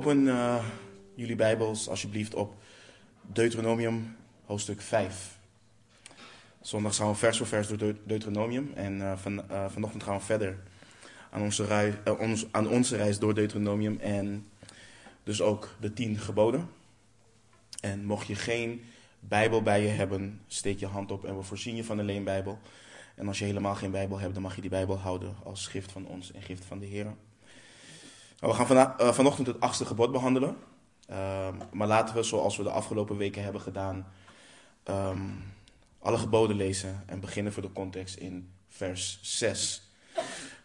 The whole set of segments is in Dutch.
Open uh, jullie Bijbels alsjeblieft op Deuteronomium hoofdstuk 5. Zondag gaan we vers voor vers door Deuteronomium en uh, van, uh, vanochtend gaan we verder aan onze, reis, aan onze reis door Deuteronomium en dus ook de tien geboden. En mocht je geen Bijbel bij je hebben, steek je hand op en we voorzien je van een leenbijbel. En als je helemaal geen Bijbel hebt, dan mag je die Bijbel houden als schrift van ons en gift van de Heer. We gaan uh, vanochtend het achtste gebod behandelen. Um, maar laten we, zoals we de afgelopen weken hebben gedaan, um, alle geboden lezen en beginnen voor de context in vers 6.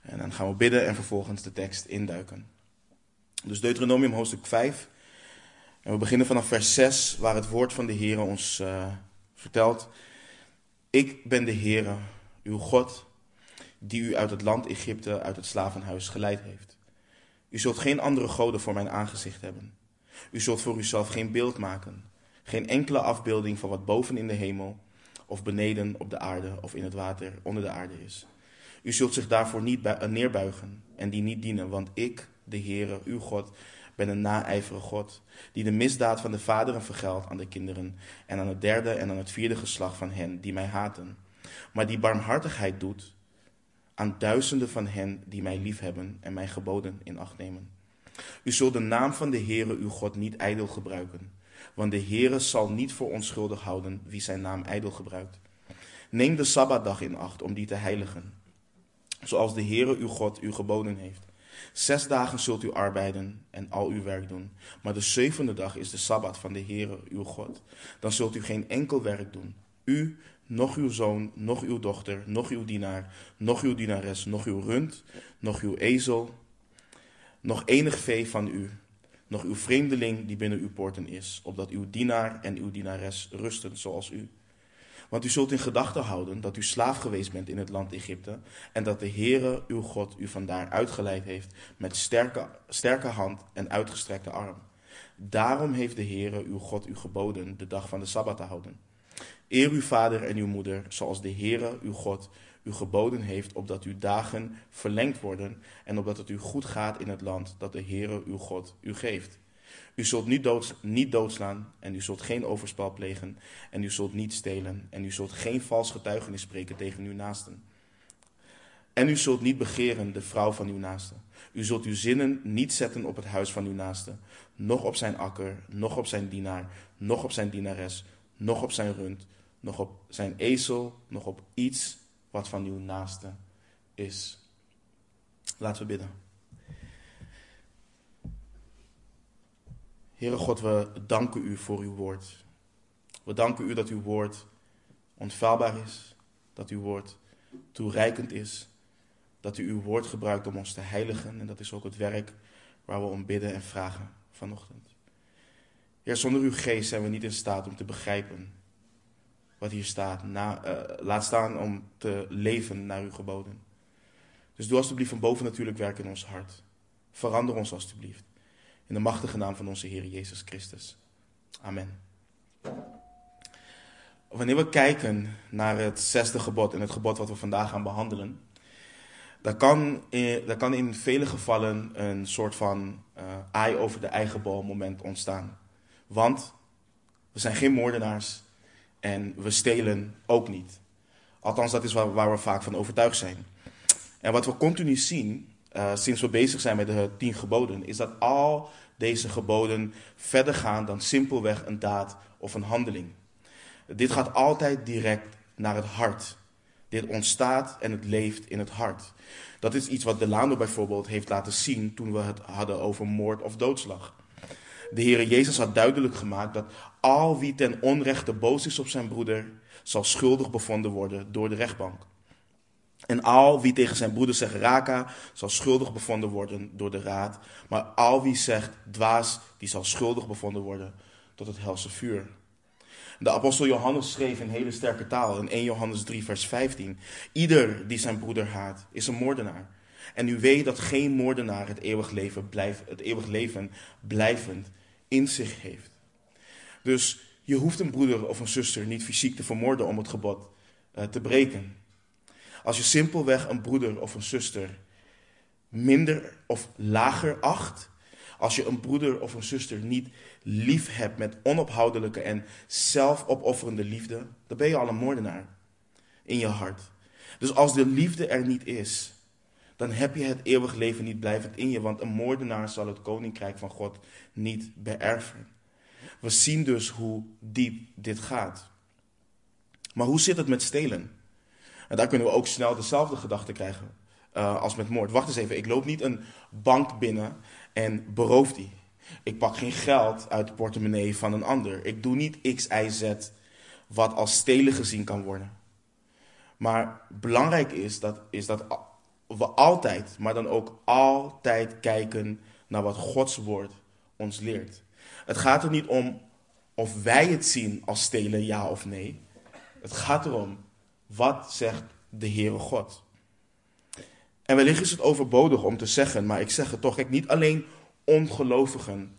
En dan gaan we bidden en vervolgens de tekst induiken. Dus Deuteronomium hoofdstuk 5. En we beginnen vanaf vers 6, waar het woord van de Heer ons uh, vertelt. Ik ben de Heer, uw God, die u uit het land Egypte, uit het slavenhuis geleid heeft. U zult geen andere goden voor mijn aangezicht hebben. U zult voor uzelf geen beeld maken, geen enkele afbeelding van wat boven in de hemel, of beneden op de aarde, of in het water onder de aarde is. U zult zich daarvoor niet neerbuigen en die niet dienen, want ik, de Heere, uw God, ben een naijverige God, die de misdaad van de vaderen vergeldt aan de kinderen en aan het derde en aan het vierde geslacht van hen die mij haten, maar die barmhartigheid doet aan duizenden van hen die mij liefhebben en mijn geboden in acht nemen. U zult de naam van de Heere uw God niet ijdel gebruiken, want de Heere zal niet voor onschuldig houden wie zijn naam ijdel gebruikt. Neem de Sabbatdag in acht om die te heiligen, zoals de Heere uw God u geboden heeft. Zes dagen zult u arbeiden en al uw werk doen, maar de zevende dag is de Sabbat van de Heere uw God. Dan zult u geen enkel werk doen, u, nog uw zoon, nog uw dochter, nog uw dienaar, nog uw dienares, nog uw rund, nog uw ezel, nog enig vee van u, nog uw vreemdeling die binnen uw poorten is, opdat uw dienaar en uw dienares rusten zoals u. Want u zult in gedachten houden dat u slaaf geweest bent in het land Egypte en dat de Heere uw God u vandaar uitgeleid heeft met sterke, sterke hand en uitgestrekte arm. Daarom heeft de Heere uw God u geboden de dag van de Sabbat te houden. Eer uw vader en uw moeder, zoals de Heere uw God u geboden heeft, opdat uw dagen verlengd worden en opdat het u goed gaat in het land dat de Heere uw God u geeft. U zult niet, dood, niet doodslaan en u zult geen overspel plegen en u zult niet stelen en u zult geen vals getuigenis spreken tegen uw naasten. En u zult niet begeren de vrouw van uw naaste. U zult uw zinnen niet zetten op het huis van uw naaste, noch op zijn akker, noch op zijn dienaar, noch op zijn dienares, noch op zijn rund, noch op zijn ezel, noch op iets wat van uw naaste is. Laten we bidden. Heere God, we danken u voor uw woord. We danken u dat uw woord onfeilbaar is, dat uw woord toereikend is, dat u uw woord gebruikt om ons te heiligen en dat is ook het werk waar we om bidden en vragen vanochtend. Heer, zonder uw geest zijn we niet in staat om te begrijpen wat hier staat. Na, uh, laat staan om te leven naar uw geboden. Dus doe alstublieft van boven natuurlijk werk in ons hart. Verander ons alstublieft. In de machtige naam van onze Heer Jezus Christus. Amen. Wanneer we kijken naar het zesde gebod en het gebod wat we vandaag gaan behandelen, dan kan dan kan in vele gevallen een soort van uh, over de eigen bal moment ontstaan. Want we zijn geen moordenaars en we stelen ook niet. Althans, dat is waar, we vaak van overtuigd zijn. En wat we continu zien, uh, sinds we bezig zijn met de tien geboden, is dat al deze geboden verder gaan dan simpelweg een daad of een handeling. Dit gaat altijd direct naar het hart. Dit ontstaat en het leeft in het hart. Dat is iets wat Delano bijvoorbeeld heeft laten zien toen we het hadden over moord of doodslag. De Heer Jezus had duidelijk gemaakt dat al wie ten onrechte boos is op zijn broeder, zal schuldig bevonden worden door de rechtbank. En al wie tegen zijn broeder zegt raka, zal schuldig bevonden worden door de raad. Maar al wie zegt dwaas, die zal schuldig bevonden worden tot het helse vuur. De apostel Johannes schreef in hele sterke taal in 1 Johannes 3, vers 15. Ieder die zijn broeder haat, is een moordenaar. En u weet dat geen moordenaar het eeuwig leven, blijf, het eeuwig leven blijvend in zich heeft. Dus je hoeft een broeder of een zuster niet fysiek te vermoorden om het gebod uh, te breken. Als je simpelweg een broeder of een zuster minder of lager acht, Als je een broeder of een zuster niet lief hebt met onophoudelijke en zelfopofferende liefde, dan ben je al een moordenaar in je hart. Dus als de liefde er niet is, dan heb je het eeuwig leven niet blijvend in je, want een moordenaar zal het koninkrijk van God niet beërven. We zien dus hoe diep dit gaat. Maar hoe zit het met stelen? En daar kunnen we ook snel dezelfde gedachte krijgen uh, als met moord. Wacht eens even, ik loop niet een bank binnen en beroof die. Ik pak geen geld uit de portemonnee van een ander. Ik doe niet X, Y, Z wat als stelen gezien kan worden. Maar belangrijk is dat, is dat we altijd, maar dan ook altijd kijken naar wat Gods woord ons leert. Het gaat er niet om of wij het zien als stelen, ja of nee. Het gaat erom, wat zegt de Heere God? En wellicht is het overbodig om te zeggen, maar ik zeg het toch. Kijk, niet alleen ongelovigen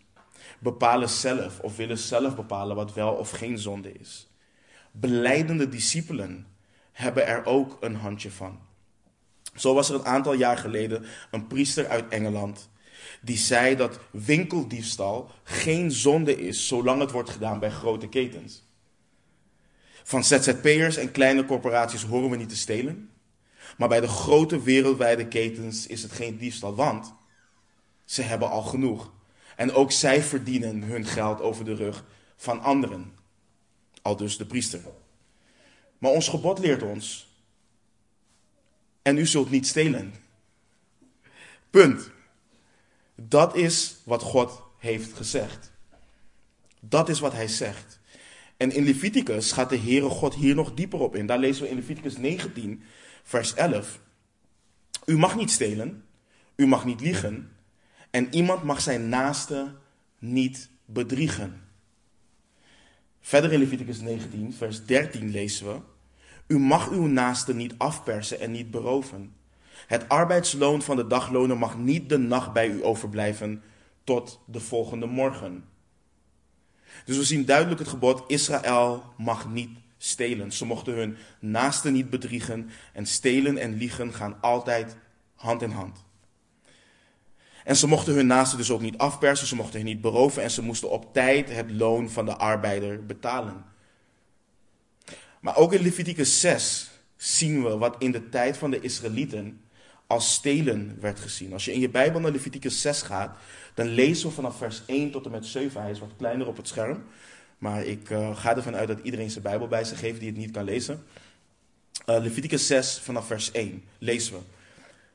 bepalen zelf of willen zelf bepalen wat wel of geen zonde is. Beleidende discipelen hebben er ook een handje van. Zo was er een aantal jaar geleden een priester uit Engeland die zei dat winkeldiefstal geen zonde is zolang het wordt gedaan bij grote ketens. Van ZZP'ers en kleine corporaties horen we niet te stelen. Maar bij de grote wereldwijde ketens is het geen diefstal, want ze hebben al genoeg. En ook zij verdienen hun geld over de rug van anderen. Al dus de priester. Maar ons gebod leert ons. En u zult niet stelen. Punt. Dat is wat God heeft gezegd. Dat is wat hij zegt. En in Leviticus gaat de Heere God hier nog dieper op in. Daar lezen we in Leviticus 19, vers 11. U mag niet stelen, u mag niet liegen en iemand mag zijn naaste niet bedriegen. Verder in Leviticus 19, vers 13 lezen we: U mag uw naaste niet afpersen en niet beroven. Het arbeidsloon van de dagloner mag niet de nacht bij u overblijven tot de volgende morgen. Dus we zien duidelijk het gebod: Israël mag niet stelen. Ze mochten hun naasten niet bedriegen en stelen en liegen gaan altijd hand in hand. En ze mochten hun naasten dus ook niet afpersen, ze mochten hen niet beroven en ze moesten op tijd het loon van de arbeider betalen. Maar ook in Leviticus 6 zien we wat in de tijd van de Israëlieten als stelen werd gezien. Als je in je Bijbel naar Leviticus 6 gaat, dan lezen we vanaf vers 1 tot en met 7. Hij is wat kleiner op het scherm. Maar ik uh, ga ervan uit dat iedereen zijn Bijbel bij zich heeft die het niet kan lezen. Uh, Leviticus 6 vanaf vers 1 lezen we.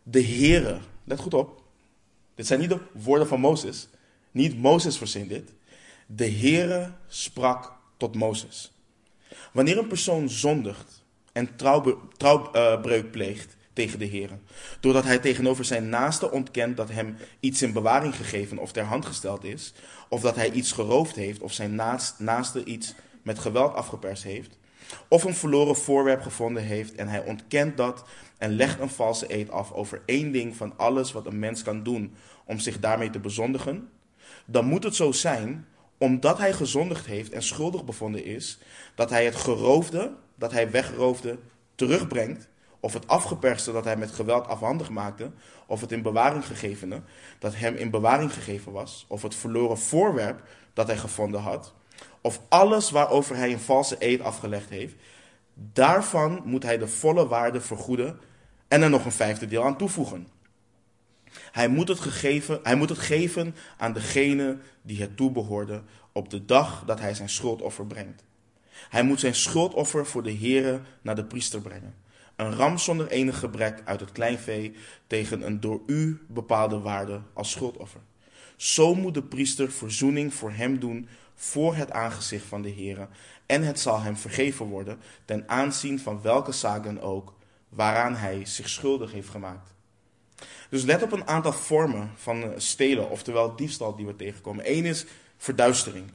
De Heere, let goed op. Dit zijn niet de woorden van Mozes. Niet Mozes verzint dit. De Heere sprak tot Mozes. Wanneer een persoon zondigt en trouwbreuk uh, pleegt, tegen de Heer. Doordat hij tegenover zijn naaste ontkent dat hem iets in bewaring gegeven of ter hand gesteld is, of dat hij iets geroofd heeft of zijn naaste iets met geweld afgeperst heeft, of een verloren voorwerp gevonden heeft en hij ontkent dat en legt een valse eed af over één ding van alles wat een mens kan doen om zich daarmee te bezondigen, dan moet het zo zijn, omdat hij gezondigd heeft en schuldig bevonden is, dat hij het geroofde, dat hij weggeroofde, terugbrengt of het afgeperste dat hij met geweld afhandig maakte, of het in bewaring gegevene dat hem in bewaring gegeven was, of het verloren voorwerp dat hij gevonden had, of alles waarover hij een valse eed afgelegd heeft, daarvan moet hij de volle waarde vergoeden en er nog een vijfde deel aan toevoegen. Hij moet het, gegeven, hij moet het geven aan degene die het toebehoorde op de dag dat hij zijn schuldoffer brengt. Hij moet zijn schuldoffer voor de Here naar de priester brengen. Een ram zonder enig gebrek uit het kleinvee tegen een door u bepaalde waarde als schuldoffer. Zo moet de priester verzoening voor hem doen voor het aangezicht van de Heer, en het zal hem vergeven worden ten aanzien van welke zaak dan ook waaraan hij zich schuldig heeft gemaakt. Dus let op een aantal vormen van stelen, oftewel diefstal die we tegenkomen. Eén is verduistering.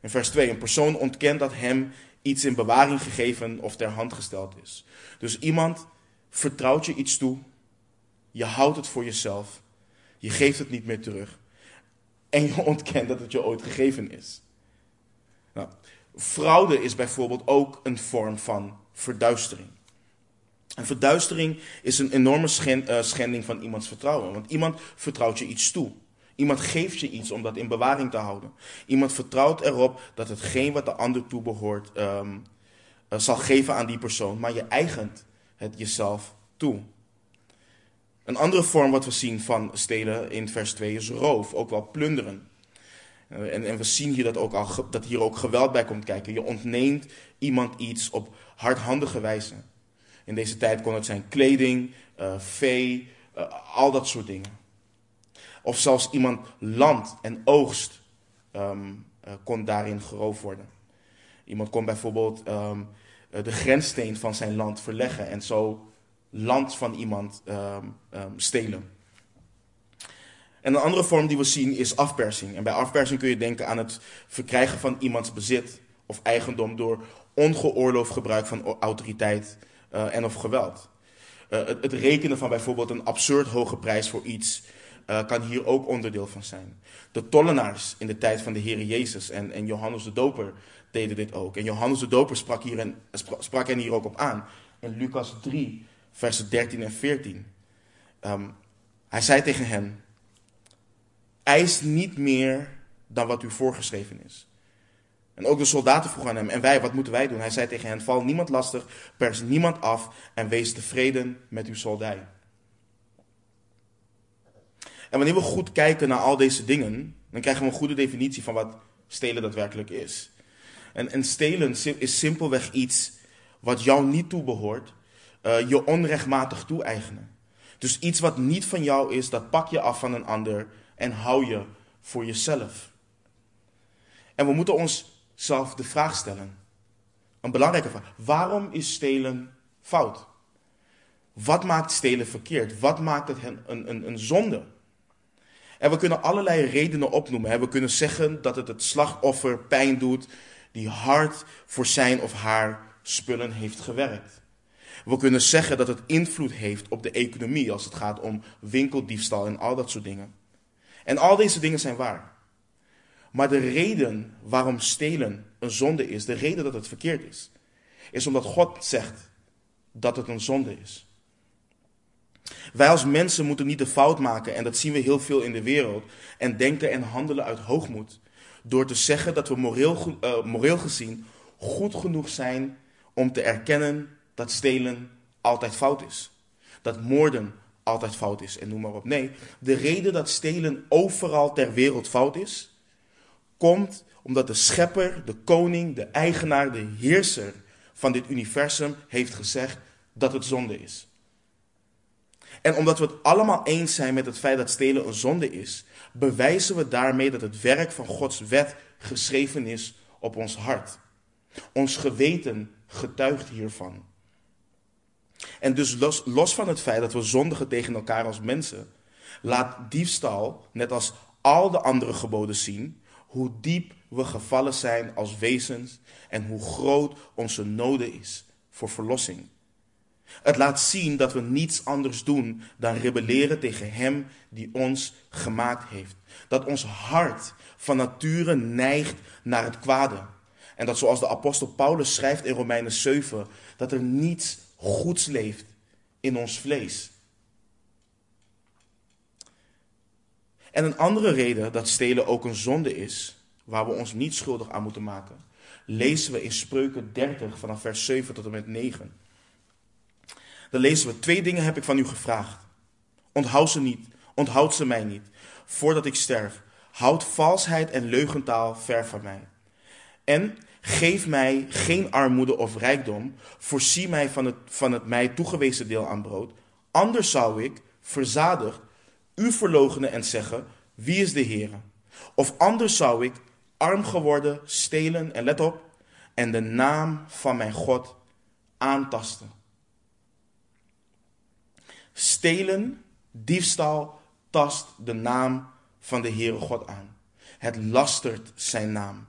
In vers 2, een persoon ontkent dat hem iets in bewaring gegeven of ter hand gesteld is. Dus iemand vertrouwt je iets toe, je houdt het voor jezelf, je geeft het niet meer terug en je ontkent dat het je ooit gegeven is. Nou, fraude is bijvoorbeeld ook een vorm van verduistering. En verduistering is een enorme eh, schending van iemands vertrouwen, want iemand vertrouwt je iets toe. Iemand geeft je iets om dat in bewaring te houden. Iemand vertrouwt erop dat hetgeen wat de ander toebehoort um, zal geven aan die persoon, maar je eigent het jezelf toe. Een andere vorm wat we zien van stelen in vers 2 is roof, ook wel plunderen. Eh, en, en, we zien hier dat, ook al, dat hier ook geweld bij komt kijken. Je ontneemt iemand iets op hardhandige wijze. In deze tijd kon het zijn kleding, uh, vee, uh, al dat soort dingen. Of zelfs iemand land en oogst um, uh, kon daarin geroofd worden. Iemand kon bijvoorbeeld um, de grenssteen van zijn land verleggen en zo land van iemand um, stelen. En een andere vorm die we zien is afpersing. En bij afpersing kun je denken aan het verkrijgen van iemands bezit of eigendom door ongeoorloofd gebruik van autoriteit uh, en of geweld. Uh, het, het, rekenen van bijvoorbeeld een absurd hoge prijs voor iets uh, kan hier ook onderdeel van zijn. De tollenaars in de tijd van de Heer Jezus en, en Johannes de Doper deden dit ook. En Johannes de Doper sprak, hier en, sprak hen hier ook op aan. In Lucas 3, versen 13 en 14. Um, ehm, hij zei tegen hen: Eis niet meer dan wat u voorgeschreven is. En ook de soldaten vroegen aan hem: En wij, wat moeten wij doen? Hij zei tegen hen: Val niemand lastig, pers niemand af en wees tevreden met uw soldij. En wanneer we goed kijken naar al deze dingen, dan krijgen we een goede definitie van wat stelen daadwerkelijk is. En, en stelen is simpelweg iets wat jou niet toebehoort, uh, je onrechtmatig toe-eigenen. Dus iets wat niet van jou is, dat pak je af van een ander en hou je voor jezelf. En we moeten onszelf de vraag stellen. Een belangrijke vraag. Waarom is stelen fout? Wat maakt stelen verkeerd? Wat maakt het een, een, een zonde? En we kunnen allerlei redenen opnoemen. We kunnen zeggen dat het het slachtoffer pijn doet die hard voor zijn of haar spullen heeft gewerkt. We kunnen zeggen dat het invloed heeft op de economie als het gaat om winkeldiefstal en al dat soort dingen. En al deze dingen zijn waar. Maar de reden waarom stelen een zonde is, de reden dat het verkeerd is, is omdat God zegt dat het een zonde is. Wij als mensen moeten niet de fout maken, en dat zien we heel veel in de wereld, en denken en handelen uit hoogmoed. Door te zeggen dat we moreel, uh, moreel gezien goed genoeg zijn om te erkennen dat stelen altijd fout is. Dat moorden altijd fout is en noem maar op. Nee, de reden dat stelen overal ter wereld fout is, komt omdat de schepper, de koning, de eigenaar, de heerser van dit universum heeft gezegd dat het zonde is. En omdat we het allemaal eens zijn met het feit dat stelen een zonde is, bewijzen we daarmee dat het werk van Gods wet geschreven is op ons hart. Ons geweten getuigt hiervan. En dus los, los van het feit dat we zondigen tegen elkaar als mensen, laat diefstal, net als al de andere geboden zien, hoe diep we gevallen zijn als wezens en hoe groot onze noden is voor verlossing. Het laat zien dat we niets anders doen dan rebelleren tegen Hem die ons gemaakt heeft. Dat ons hart van nature neigt naar het kwade. En dat zoals de apostel Paulus schrijft in Romeinen 7, dat er niets goeds leeft in ons vlees. En een andere reden dat stelen ook een zonde is, waar we ons niet schuldig aan moeten maken, lezen we in Spreuken 30 vanaf vers 7 tot en met 9. Dan lezen we: Twee dingen heb ik van u gevraagd. Onthoud ze niet, onthoud ze mij niet, voordat ik sterf. Houd valsheid en leugentaal ver van mij. En geef mij geen armoede of rijkdom. Voorzie mij van het, van het mij toegewezen deel aan brood. Anders zou ik, verzadigd, u verlogenen en zeggen: Wie is de Heer? Of anders zou ik, arm geworden, stelen en let op, en de naam van mijn God aantasten. Stelen, diefstal, tast de naam van de Heere God aan. Het lastert zijn naam.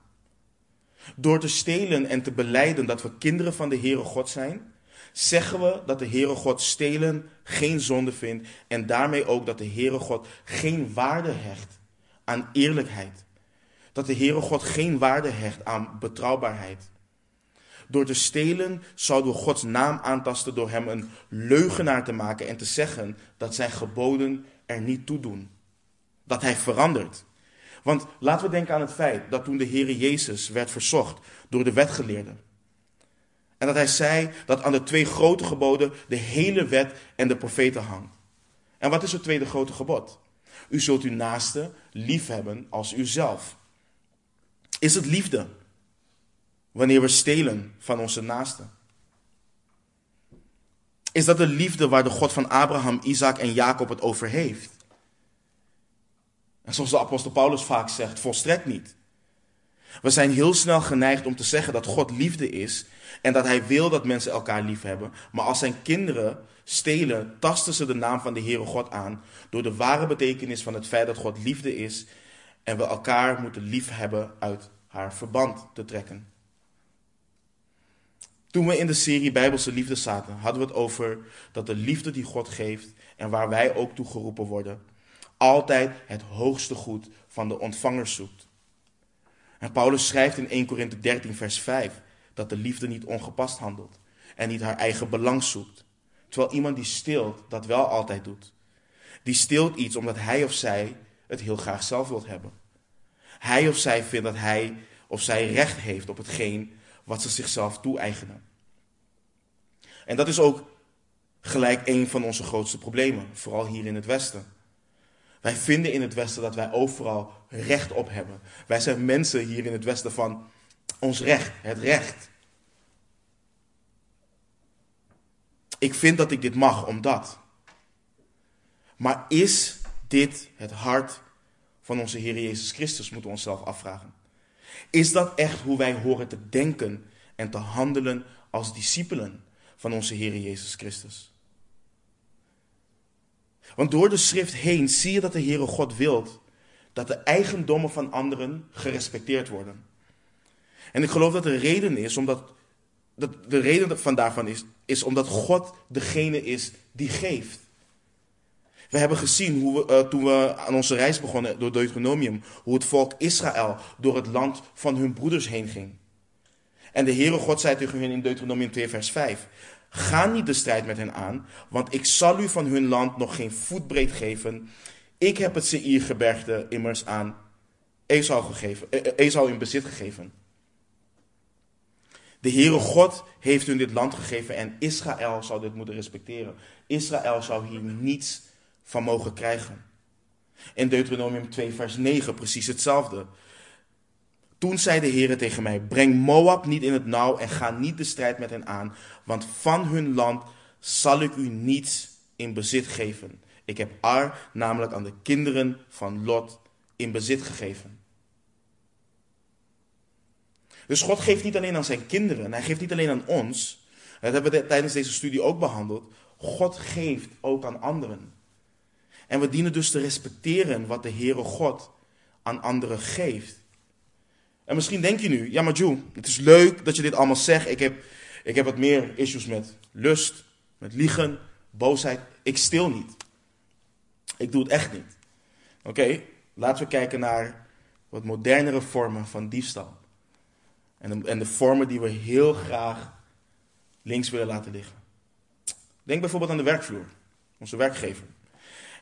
Door te stelen en te beleiden dat we kinderen van de Heere God zijn, zeggen we dat de Heere God stelen geen zonde vindt en daarmee ook dat de Heere God geen waarde hecht aan eerlijkheid. Dat de Heere God geen waarde hecht aan betrouwbaarheid. Door te stelen zouden we Gods naam aantasten door hem een leugenaar te maken en te zeggen dat zijn geboden er niet toe doen dat hij verandert. Want laten we denken aan het feit dat toen de Heer Jezus werd verzocht door de wetgeleerden. En dat hij zei dat aan de twee grote geboden de hele wet en de profeten hangt. En wat is het tweede grote gebod? U zult uw naaste lief hebben als uzelf. Is het liefde wanneer we stelen van onze naaste? Is dat de liefde waar de God van Abraham, Isaac en Jacob het over heeft? En zoals de apostel Paulus vaak zegt, volstrekt niet. We zijn heel snel geneigd om te zeggen dat God liefde is en dat Hij wil dat mensen elkaar lief hebben. Maar als zijn kinderen stelen, tasten ze de naam van de Heere God aan door de ware betekenis van het feit dat God liefde is en we elkaar moeten lief hebben uit haar verband te trekken. Toen we in de serie Bijbelse Liefde zaten, hadden we het over dat de liefde die God geeft en waar wij ook toe geroepen worden, altijd het hoogste goed van de ontvanger zoekt. En Paulus schrijft in 1 Korinthe 13, vers 5 dat de liefde niet ongepast handelt en niet haar eigen belang zoekt. Terwijl iemand die stilt dat wel altijd doet. Die stilt iets omdat hij of zij het heel graag zelf wilt hebben. Hij of zij vindt dat hij of zij recht heeft op hetgeen wat ze zichzelf toe-eigenen. En dat is ook gelijk een van onze grootste problemen, vooral hier in het Westen. Wij vinden in het Westen dat wij overal recht op hebben. Wij zijn mensen hier in het Westen van ons recht, het recht. Ik vind dat ik dit mag omdat. Maar is dit het hart van onze Heer Jezus Christus, moeten we onszelf afvragen. Is dat echt hoe wij horen te denken en te handelen als discipelen van onze Heer Jezus Christus? Want door de schrift heen zie je dat de Heere God wilt dat de eigendommen van anderen gerespecteerd worden. En ik geloof dat de reden is, omdat dat de reden van daarvan is, is omdat God degene is die geeft. We hebben gezien hoe we, uh, toen we aan onze reis begonnen door Deuteronomium, hoe het volk Israël door het land van hun broeders heen ging. En de Heere God zei tegen hen in Deuteronomium 2 vers 5, Ga niet de strijd met hen aan, want ik zal u van hun land nog geen voetbreed geven. Ik heb het Seirgebergte immers aan Esau, gegeven, Esau in bezit gegeven. De Heere God heeft hun dit land gegeven en Israël zou dit moeten respecteren. Israël zou hier niets van mogen krijgen. In Deuteronomium 2, vers 9 precies hetzelfde. Toen zei de Heer tegen mij: Breng Moab niet in het nauw en ga niet de strijd met hen aan, want van hun land zal ik u niets in bezit geven. Ik heb Ar, namelijk aan de kinderen van Lot, in bezit gegeven. Dus God geeft niet alleen aan zijn kinderen, hij geeft niet alleen aan ons. Dat hebben we tijdens deze studie ook behandeld. God geeft ook aan anderen. En we dienen dus te respecteren wat de Heere God aan anderen geeft. En misschien denk je nu, ja maar Joe, het is leuk dat je dit allemaal zegt. Ik heb, ik heb wat meer issues met lust, met liegen, boosheid. Ik stil niet. Ik doe het echt niet. Oké, laten we kijken naar wat modernere vormen van diefstal. En de, en de vormen die we heel graag links willen laten liggen. Denk bijvoorbeeld aan de werkvloer, onze werkgever.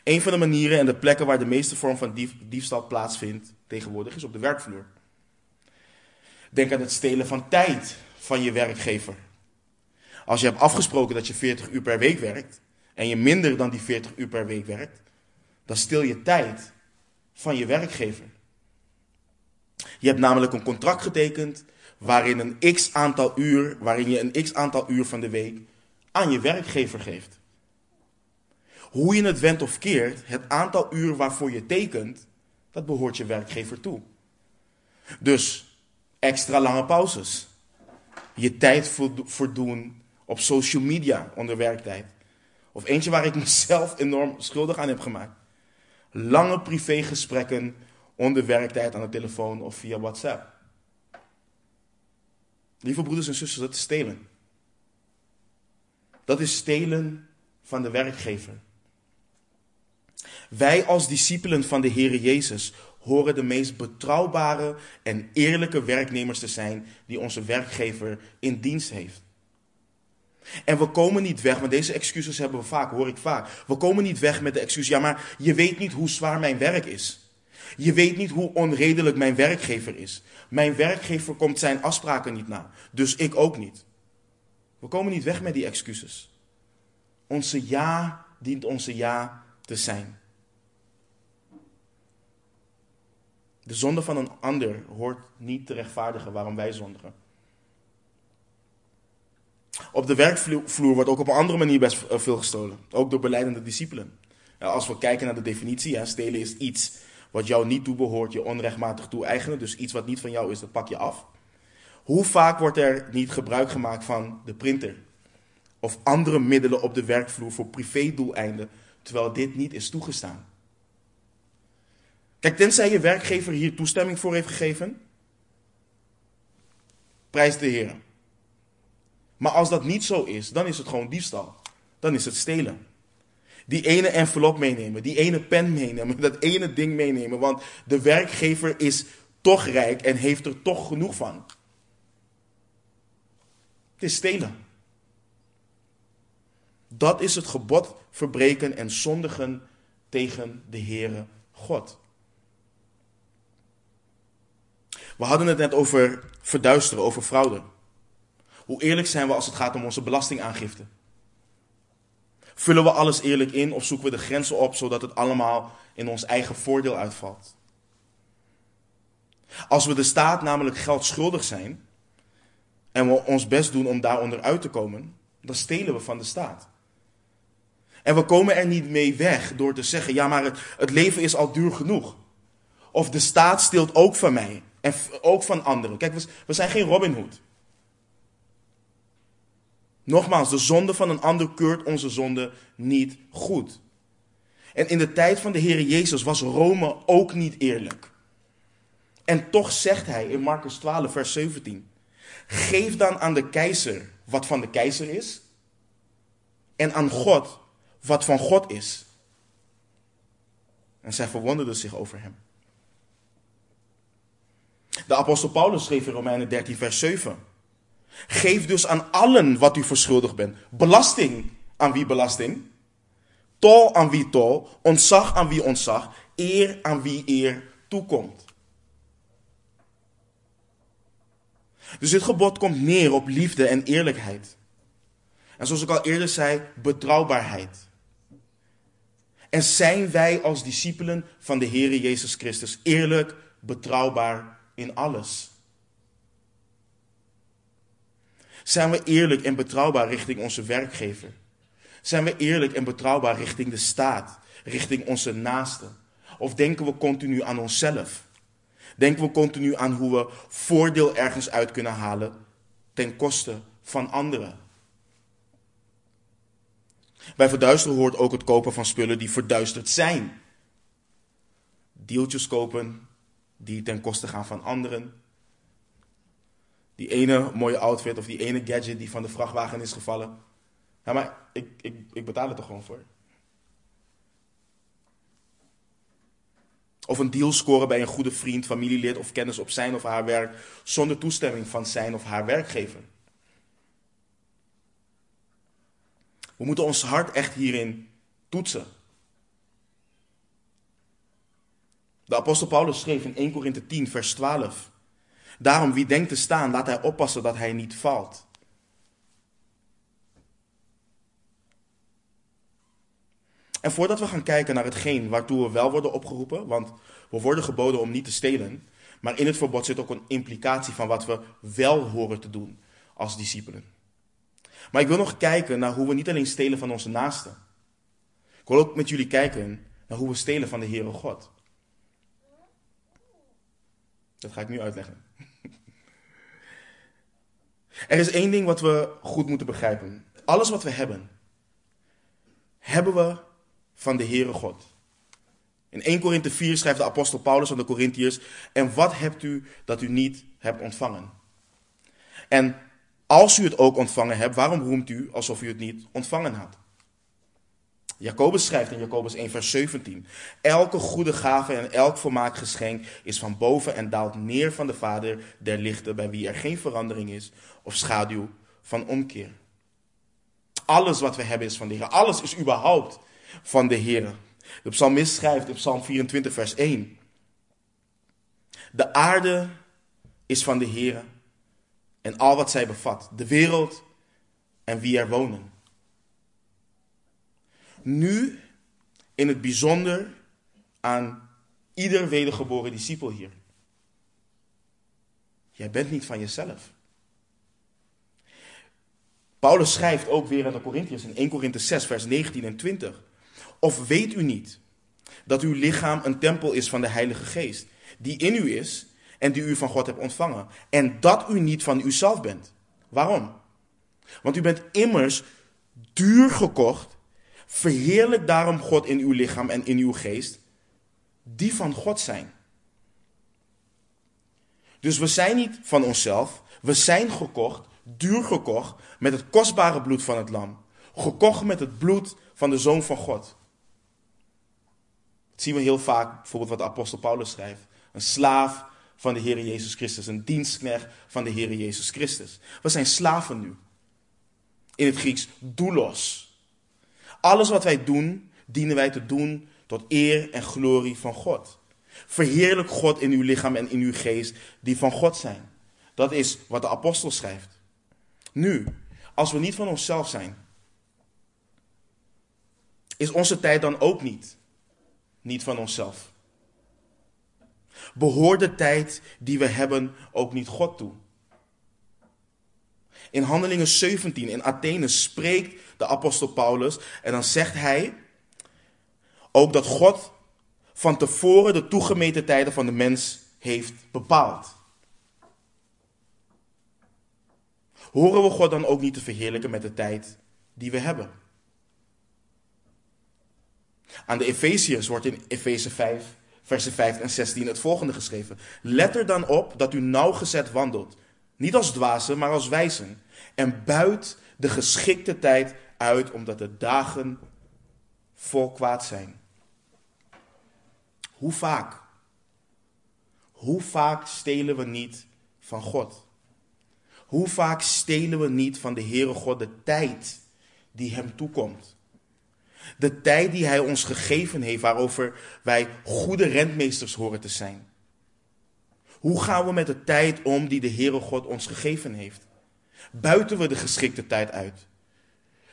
Een van de manieren en de plekken waar de meeste vorm van dief, diefstal plaatsvindt tegenwoordig is op de werkvloer. Denk aan het stelen van tijd van je werkgever. Als je hebt afgesproken dat je 40 uur per week werkt en je minder dan die 40 uur per week werkt, dan stil je tijd van je werkgever. Je hebt namelijk een contract getekend waarin een x aantal uur, waarin je een x aantal uur van de week aan je werkgever geeft. Hoe je het went of keert, het aantal uur waarvoor je tekent, dat behoort je werkgever toe. Dus extra lange pauzes. Je tijd voldoen op social media onder werktijd. Of eentje waar ik mezelf enorm schuldig aan heb gemaakt. Lange privégesprekken onder werktijd aan de telefoon of via WhatsApp. Lieve broeders en zusters, dat is stelen. Dat is stelen van de werkgever. Wij als discipelen van de Heere Jezus horen de meest betrouwbare en eerlijke werknemers te zijn die onze werkgever in dienst heeft. En we komen niet weg, want deze excuses hebben we vaak, hoor ik vaak. We komen niet weg met de excuus, ja maar je weet niet hoe zwaar mijn werk is. Je weet niet hoe onredelijk mijn werkgever is. Mijn werkgever komt zijn afspraken niet na, dus ik ook niet. We komen niet weg met die excuses. Onze ja dient onze ja te zijn. De zonde van een ander hoort niet te rechtvaardigen waarom wij zondigen. Op de werkvloer wordt ook op een andere manier best veel gestolen. Ook door beleidende discipelen. Als we kijken naar de definitie, stelen is iets wat jou niet toebehoort, je onrechtmatig toe-eigenen. Dus iets wat niet van jou is, dat pak je af. Hoe vaak wordt er niet gebruik gemaakt van de printer? Of andere middelen op de werkvloer voor privédoeleinden, terwijl dit niet is toegestaan? Kijk, tenzij je werkgever hier toestemming voor heeft gegeven, prijs de Heer. Maar als dat niet zo is, dan is het gewoon diefstal. Dan is het stelen. Die ene envelop meenemen, die ene pen meenemen, dat ene ding meenemen. Want de werkgever is toch rijk en heeft er toch genoeg van. Het is stelen. Dat is het gebod verbreken en zondigen tegen de Heere God. We hadden het net over verduisteren, over fraude. Hoe eerlijk zijn we als het gaat om onze belastingaangifte? Vullen we alles eerlijk in of zoeken we de grenzen op zodat het allemaal in ons eigen voordeel uitvalt? Als we de staat namelijk geld schuldig zijn en we ons best doen om daaronder uit te komen, dan stelen we van de staat. En we komen er niet mee weg door te zeggen: ja, maar het, het leven is al duur genoeg. Of de staat steelt ook van mij en ook van anderen. Kijk, we, we zijn geen Robin Hood. Nogmaals, de zonde van een ander keurt onze zonde niet goed. En in de tijd van de Heer Jezus was Rome ook niet eerlijk. En toch zegt hij in Marcus 12, vers 17: Geef dan aan de keizer wat van de keizer is, en aan God wat van God is. En zij verwonderden zich over hem. De apostel Paulus schreef in Romeinen 13, vers 7. Geef dus aan allen wat u verschuldigd bent. Belasting aan wie belasting? Tol aan wie tol? Ontzag aan wie ontzag? Eer aan wie eer toekomt. Dus dit gebod komt neer op liefde en eerlijkheid. En zoals ik al eerder zei, betrouwbaarheid. En zijn wij als discipelen van de Heer Jezus Christus eerlijk, betrouwbaar in alles? Zijn we eerlijk en betrouwbaar richting onze werkgever? Zijn we eerlijk en betrouwbaar richting de staat, richting onze naasten? Of denken we continu aan onszelf? Denken we continu aan hoe we voordeel ergens uit kunnen halen ten koste van anderen? Bij verduisteren hoort ook het kopen van spullen die verduisterd zijn. Deeltjes kopen die ten koste gaan van anderen die ene mooie outfit of die ene gadget die van de vrachtwagen is gevallen. Ja, maar ik, ik, ik betaal er toch gewoon voor. Of een deal scoren bij een goede vriend, familielid of kennis op zijn of haar werk zonder toestemming van zijn of haar werkgever. We moeten ons hart echt hierin toetsen. De apostel Paulus schreef in 1 Korinthe 10, vers 12. Daarom, wie denkt te staan, laat hij oppassen dat hij niet valt. En voordat we gaan kijken naar hetgeen waartoe we wel worden opgeroepen, want we worden geboden om niet te stelen, maar in het verbod zit ook een implicatie van wat we wel horen te doen als discipelen. Maar ik wil nog kijken naar hoe we niet alleen stelen van onze naasten. Ik wil ook met jullie kijken naar hoe we stelen van de Heere God. Dat ga ik nu uitleggen. Er is één ding wat we goed moeten begrijpen. Alles wat we hebben, hebben we van de Heere God. In 1 Korinthe 4 schrijft de apostel Paulus aan de Corinthiërs: En wat hebt u dat u niet hebt ontvangen? En als u het ook ontvangen hebt, waarom roemt u alsof u het niet ontvangen had? Jacobus schrijft in Jacobus 1, vers 17: Elke goede gave en elk volmaakt geschenk is van boven en daalt neer van de Vader der lichten, bij wie er geen verandering is of schaduw van omkeer. Alles wat we hebben is van de Heer. Alles is überhaupt van de Heer. De psalmist schrijft in Psalm 24, vers 1. De aarde is van de Heer en al wat zij bevat. De wereld en wie er wonen. Nu in het bijzonder aan ieder wedergeboren discipel hier. Jij bent niet van jezelf. Paulus schrijft ook weer aan de Corinthiërs in 1 Corinthië 6, vers 19 en 20. Of weet u niet dat uw lichaam een tempel is van de Heilige Geest, die in u is en die u van God hebt ontvangen, en dat u niet van uzelf bent? Waarom? Want u bent immers duur gekocht. Verheerlijk daarom God in uw lichaam en in uw geest, die van God zijn. Dus we zijn niet van onszelf, we zijn gekocht, duur gekocht, met het kostbare bloed van het lam. Gekocht met het bloed van de Zoon van God. Dat zien we heel vaak, bijvoorbeeld wat de apostel Paulus schrijft. Een slaaf van de Heer Jezus Christus, een dienstknecht van de Heer Jezus Christus. We zijn slaven nu. In het Grieks doulos. Alles wat wij doen, dienen wij te doen tot eer en glorie van God. Verheerlijk God in uw lichaam en in uw geest, die van God zijn. Dat is wat de apostel schrijft. Nu, als we niet van onszelf zijn, is onze tijd dan ook niet, niet van onszelf. Behoort de tijd die we hebben ook niet God toe? In Handelingen 17 in Athene spreekt de apostel Paulus en dan zegt hij ook dat God van tevoren de toegemeten tijden van de mens heeft bepaald. Horen we God dan ook niet te verheerlijken met de tijd die we hebben? Aan de Efeziërs wordt in Efeze 5, versen 5 en 16 het volgende geschreven. Let er dan op dat u nauwgezet wandelt. Niet als dwazen, maar als wijzen. En buit de geschikte tijd uit, omdat de dagen vol kwaad zijn. Hoe vaak? Hoe vaak stelen we niet van God? Hoe vaak stelen we niet van de Heere God de tijd die Hem toekomt? De tijd die Hij ons gegeven heeft, waarover wij goede rentmeesters horen te zijn. Hoe gaan we met de tijd om die de Heere God ons gegeven heeft? Buiten we de geschikte tijd uit?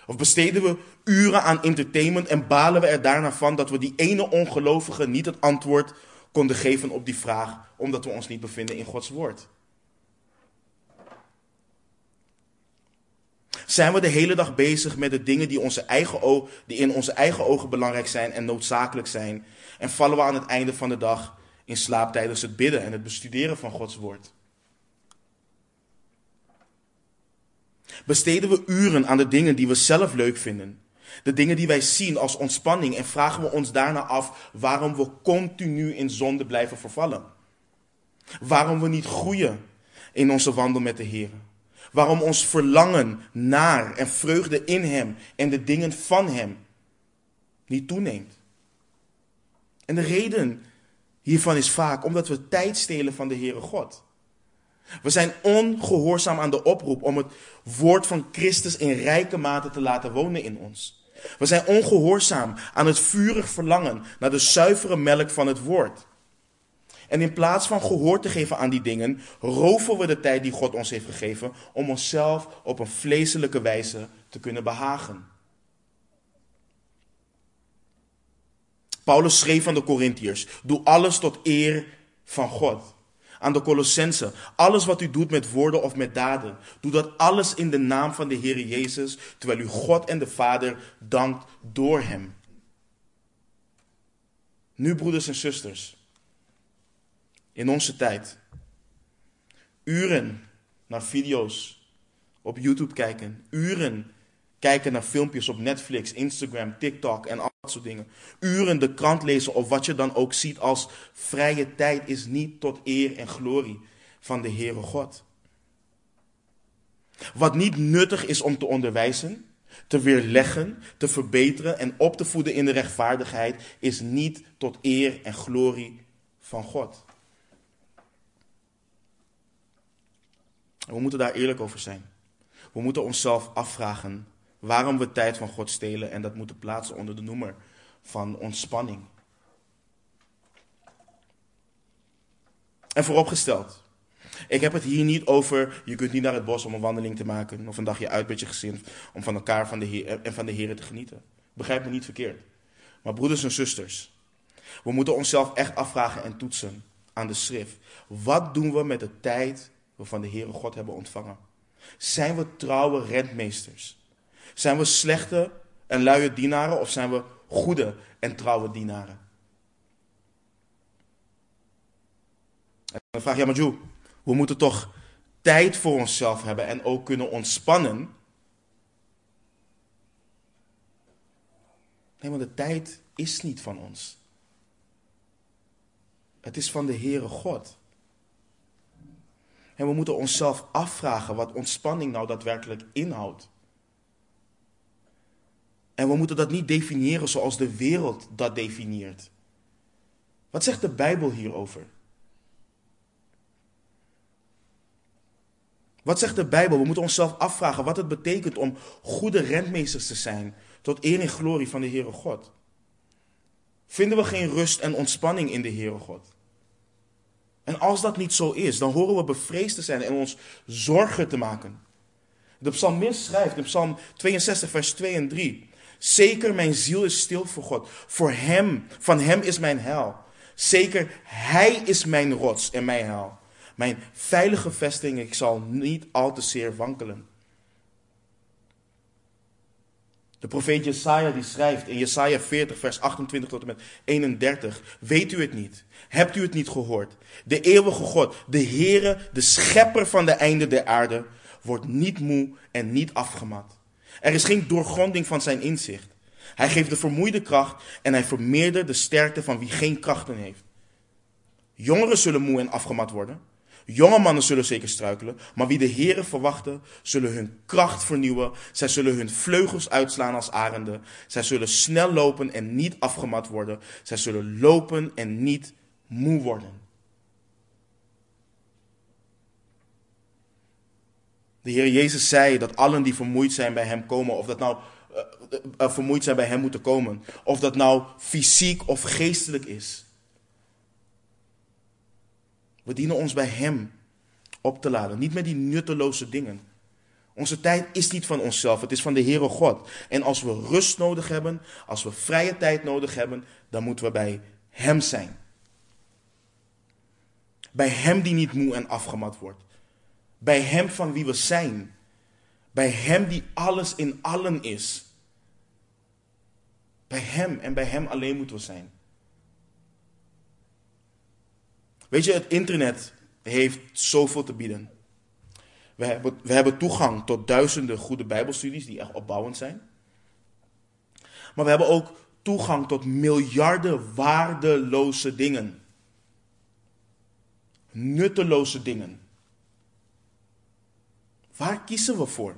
Of besteden we uren aan entertainment en balen we er daarna van dat we die ene ongelovige niet het antwoord konden geven op die vraag, omdat we ons niet bevinden in Gods woord? Zijn we de hele dag bezig met de dingen die, onze eigen die in onze eigen ogen belangrijk zijn en noodzakelijk zijn? En vallen we aan het einde van de dag in slaap tijdens het bidden en het bestuderen van Gods woord? Besteden we uren aan de dingen die we zelf leuk vinden? De dingen die wij zien als ontspanning en vragen we ons daarna af waarom we continu in zonde blijven vervallen? Waarom we niet groeien in onze wandel met de Heer? Waarom ons verlangen naar en vreugde in Hem en de dingen van Hem niet toeneemt? En de reden hiervan is vaak omdat we tijd stelen van de Heere God. We zijn ongehoorzaam aan de oproep om het woord van Christus in rijke mate te laten wonen in ons. We zijn ongehoorzaam aan het vurig verlangen naar de zuivere melk van het woord. En in plaats van gehoor te geven aan die dingen, roven we de tijd die God ons heeft gegeven om onszelf op een vleeselijke wijze te kunnen behagen. Paulus schreef aan de Corinthiërs: Doe alles tot eer van God aan de Colossense. Alles wat u doet met woorden of met daden, doe dat alles in de naam van de Heer Jezus, terwijl u God en de Vader dankt door Hem. Nu, broeders en zusters, in onze tijd, uren naar video's op YouTube kijken, uren kijken naar filmpjes op Netflix, Instagram, TikTok en soort dingen. Uren de krant lezen of wat je dan ook ziet als vrije tijd is niet tot eer en glorie van de Heere God. Wat niet nuttig is om te onderwijzen, te weerleggen, te verbeteren en op te voeden in de rechtvaardigheid, is niet tot eer en glorie van God. we moeten daar eerlijk over zijn. We moeten onszelf afvragen waarom we tijd van God stelen en dat moeten plaatsen onder de noemer van ontspanning. En vooropgesteld, ik heb het hier niet over, je kunt niet naar het bos om een wandeling te maken of een dagje uit met je gezin om van elkaar van de Heer, en van de Heer te genieten. Begrijp me niet verkeerd. Maar broeders en zusters, we moeten onszelf echt afvragen en toetsen aan de schrift. Wat doen we met de tijd waarvan de Heere God hebben ontvangen? Zijn we trouwe rentmeesters? Zijn we slechte en luie dienaren of zijn we goede en trouwe dienaren? En dan vraag je, ja maar Joe, we moeten toch tijd voor onszelf hebben en ook kunnen ontspannen. Nee, maar de tijd is niet van ons. Het is van de Heere God. En we moeten onszelf afvragen wat ontspanning nou daadwerkelijk inhoudt. En we moeten dat niet definiëren zoals de wereld dat definieert. Wat zegt de Bijbel hierover? Wat zegt de Bijbel? We moeten onszelf afvragen wat het betekent om goede rentmeesters te zijn, tot eer en glorie van de Heere God. Vinden we geen rust en ontspanning in de Heere God? En als dat niet zo is, dan horen we bevreesd te zijn en ons zorgen te maken. De psalmist schrijft in psalm 62, vers 2 en 3. Zeker mijn ziel is stil voor God. Voor hem, van hem is mijn hel. Zeker hij is mijn rots en mijn hel. Mijn veilige vesting, ik zal niet al te zeer wankelen. De profeet Jesaja die schrijft in Jesaja 40 vers 28 tot en met 31. Weet u het niet? Hebt u het niet gehoord? De eeuwige God, de Heere, de schepper van de einde der aarde, wordt niet moe en niet afgemat. Er is geen doorgronding van zijn inzicht. Hij geeft de vermoeide kracht en hij vermeerdert de sterkte van wie geen krachten heeft. Jongeren zullen moe en afgemat worden. Jonge mannen zullen zeker struikelen, maar wie de Heeren verwachten, zullen hun kracht vernieuwen. Zij zullen hun vleugels uitslaan als arenden. Zij zullen snel lopen en niet afgemat worden. Zij zullen lopen en niet moe worden. De Heer Jezus zei dat allen die vermoeid zijn bij Hem komen, of dat nou uh, uh, vermoeid zijn bij Hem moeten komen, of dat nou fysiek of geestelijk is. We dienen ons bij Hem op te laden, niet met die nutteloze dingen. Onze tijd is niet van onszelf, het is van de Heere God. En als we rust nodig hebben, als we vrije tijd nodig hebben, dan moeten we bij Hem zijn. Bij Hem die niet moe en afgemat wordt. Bij Hem van wie we zijn. Bij Hem die alles in allen is. Bij Hem en bij Hem alleen moeten we zijn. Weet je, het internet heeft zoveel te bieden. We hebben, we hebben toegang tot duizenden goede Bijbelstudies die echt opbouwend zijn. Maar we hebben ook toegang tot miljarden waardeloze dingen. Nutteloze dingen. Waar kiezen we voor?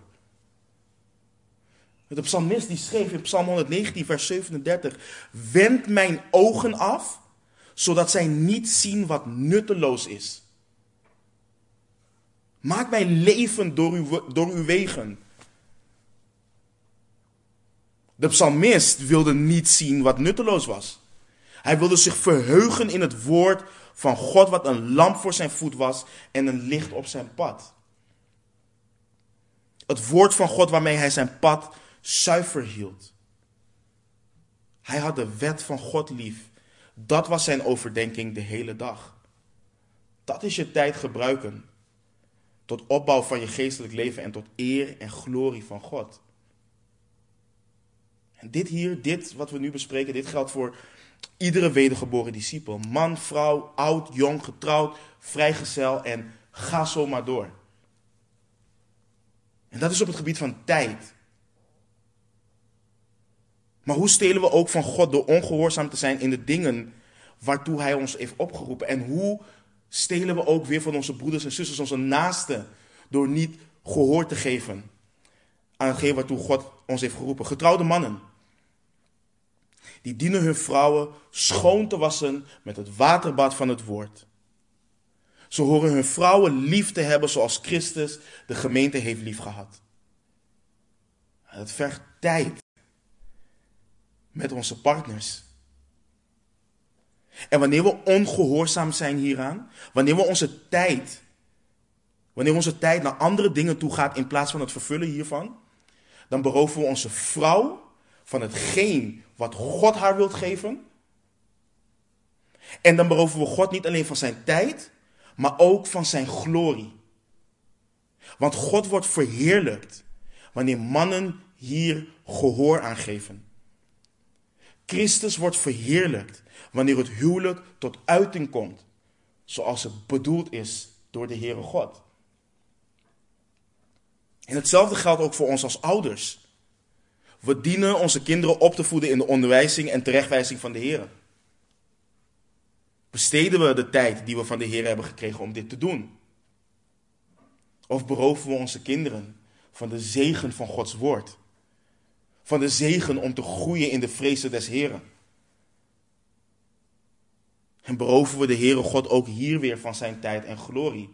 De psalmist die schreef in Psalm 119, vers 37: Wend mijn ogen af zodat zij niet zien wat nutteloos is. Maak mij leven door uw, door uw wegen. De psalmist wilde niet zien wat nutteloos was. Hij wilde zich verheugen in het woord van God, wat een lamp voor zijn voet was en een licht op zijn pad. Het woord van God waarmee hij zijn pad zuiver hield. Hij had de wet van God lief dat was zijn overdenking de hele dag. Dat is je tijd gebruiken. Tot opbouw van je geestelijk leven en tot eer en glorie van God. En dit hier, dit wat we nu bespreken, dit geldt voor iedere wedergeboren discipel. Man, vrouw, oud, jong, getrouwd, vrijgezel en ga zo maar door. En dat is op het gebied van tijd. Maar hoe stelen we ook van God door ongehoorzaam te zijn in de dingen waartoe Hij ons heeft opgeroepen? En hoe stelen we ook weer van onze broeders en zusters, onze naasten, door niet gehoor te geven aan hetgeen waartoe God ons heeft geroepen? Getrouwde mannen, die dienen hun vrouwen schoon te wassen met het waterbad van het woord. Ze horen hun vrouwen lief te hebben zoals Christus de gemeente heeft liefgehad. Het vergt tijd met onze partners. En wanneer we ongehoorzaam zijn hieraan, wanneer we onze tijd, wanneer onze tijd naar andere dingen toe gaat in plaats van het vervullen hiervan, dan beroven we onze vrouw van hetgeen wat God haar wilt geven. En dan beroven we God niet alleen van zijn tijd, maar ook van zijn glorie. Want God wordt verheerlijkt wanneer mannen hier gehoor aan geven. Christus wordt verheerlijkt wanneer het huwelijk tot uiting komt, zoals het bedoeld is door de Heere God. En hetzelfde geldt ook voor ons als ouders. We dienen onze kinderen op te voeden in de onderwijzing en terechtwijzing van de Heer. Besteden we de tijd die we van de Heer hebben gekregen om dit te doen? Of beroven we onze kinderen van de zegen van Gods woord? Van de zegen om te groeien in de vrezen des Heren? En beroven we de Heere God ook hier weer van zijn tijd en glorie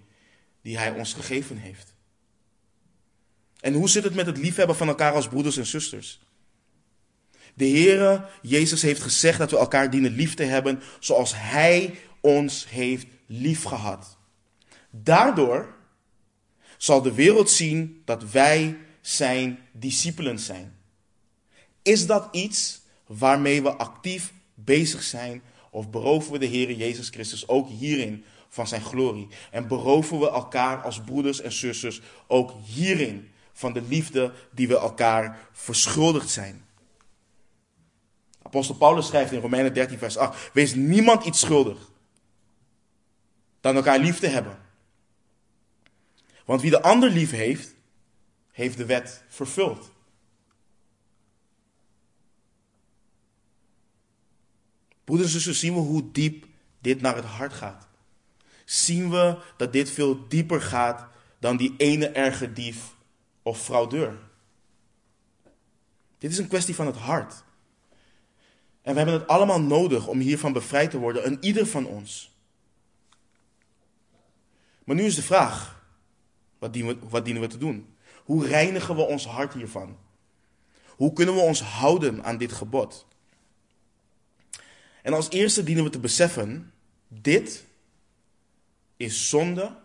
die Hij ons gegeven heeft? En hoe zit het met het liefhebben van elkaar als broeders en zusters? De Heere Jezus heeft gezegd dat we elkaar dienen lief te hebben zoals Hij ons heeft liefgehad. Daardoor zal de wereld zien dat wij zijn discipelen zijn. Is dat iets waarmee we actief bezig zijn of beroven we de Heer Jezus Christus ook hierin van zijn glorie? En beroven we elkaar als broeders en zusters ook hierin van de liefde die we elkaar verschuldigd zijn? Apostel Paulus schrijft in Romeinen 13, vers 8: Wees niemand iets schuldig dan elkaar lief te hebben. Want wie de ander lief heeft, heeft de wet vervuld. Broeders en zussen, zien we hoe diep dit naar het hart gaat. Zien we dat dit veel dieper gaat dan die ene erge dief of fraudeur. Dit is een kwestie van het hart. En we hebben het allemaal nodig om hiervan bevrijd te worden, en ieder van ons. Maar nu is de vraag, wat dienen, we, wat dienen we te doen? Hoe reinigen we ons hart hiervan? Hoe kunnen we ons houden aan dit gebod? En als eerste dienen we te beseffen, dit is zonde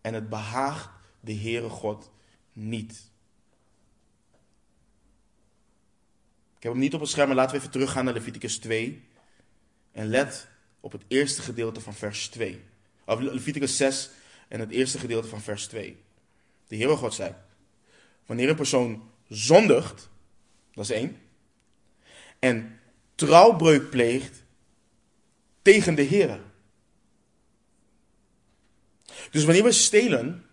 en het behaagt de Heere God niet. Heb hem niet op het scherm, maar laten we even teruggaan naar Leviticus 2. En let op het eerste gedeelte van vers 2. Of Leviticus 6 en het eerste gedeelte van vers 2. De Heere God zei, wanneer een persoon zondigt, dat is één, en trouwbreuk pleegt tegen de Heere. Dus wanneer we stelen,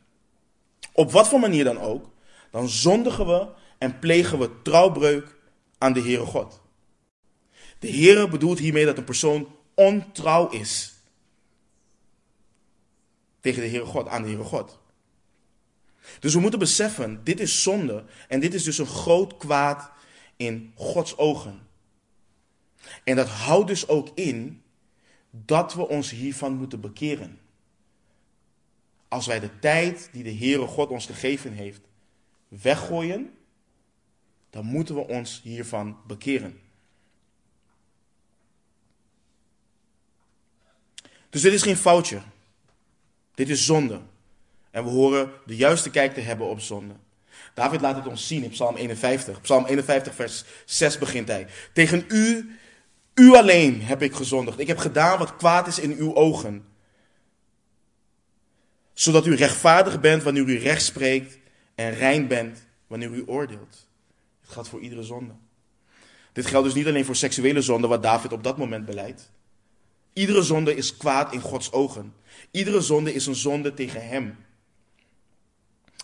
op wat voor manier dan ook, dan zondigen we en plegen we trouwbreuk aan de Heere God. De Heere bedoelt hiermee dat een persoon ontrouw is tegen de Heere God, aan de Heere God. Dus we moeten beseffen, dit is zonde en dit is dus een groot kwaad in Gods ogen. En dat houdt dus ook in dat we ons hiervan moeten bekeren. Als wij de tijd die de Heere God ons gegeven heeft weggooien, dan moeten we ons hiervan bekeren. Dus dit is geen foutje. Dit is zonde. En we horen de juiste kijk te hebben op zonde. David laat het ons zien in Psalm 51. Psalm 51, vers 6 begint hij. Tegen u, u alleen heb ik gezondigd. Ik heb gedaan wat kwaad is in uw ogen. Zodat u rechtvaardig bent wanneer u recht spreekt en rein bent wanneer u oordeelt. Het geldt voor iedere zonde. Dit geldt dus niet alleen voor seksuele zonde, wat David op dat moment beleidt. Iedere zonde is kwaad in Gods ogen. Iedere zonde is een zonde tegen Hem.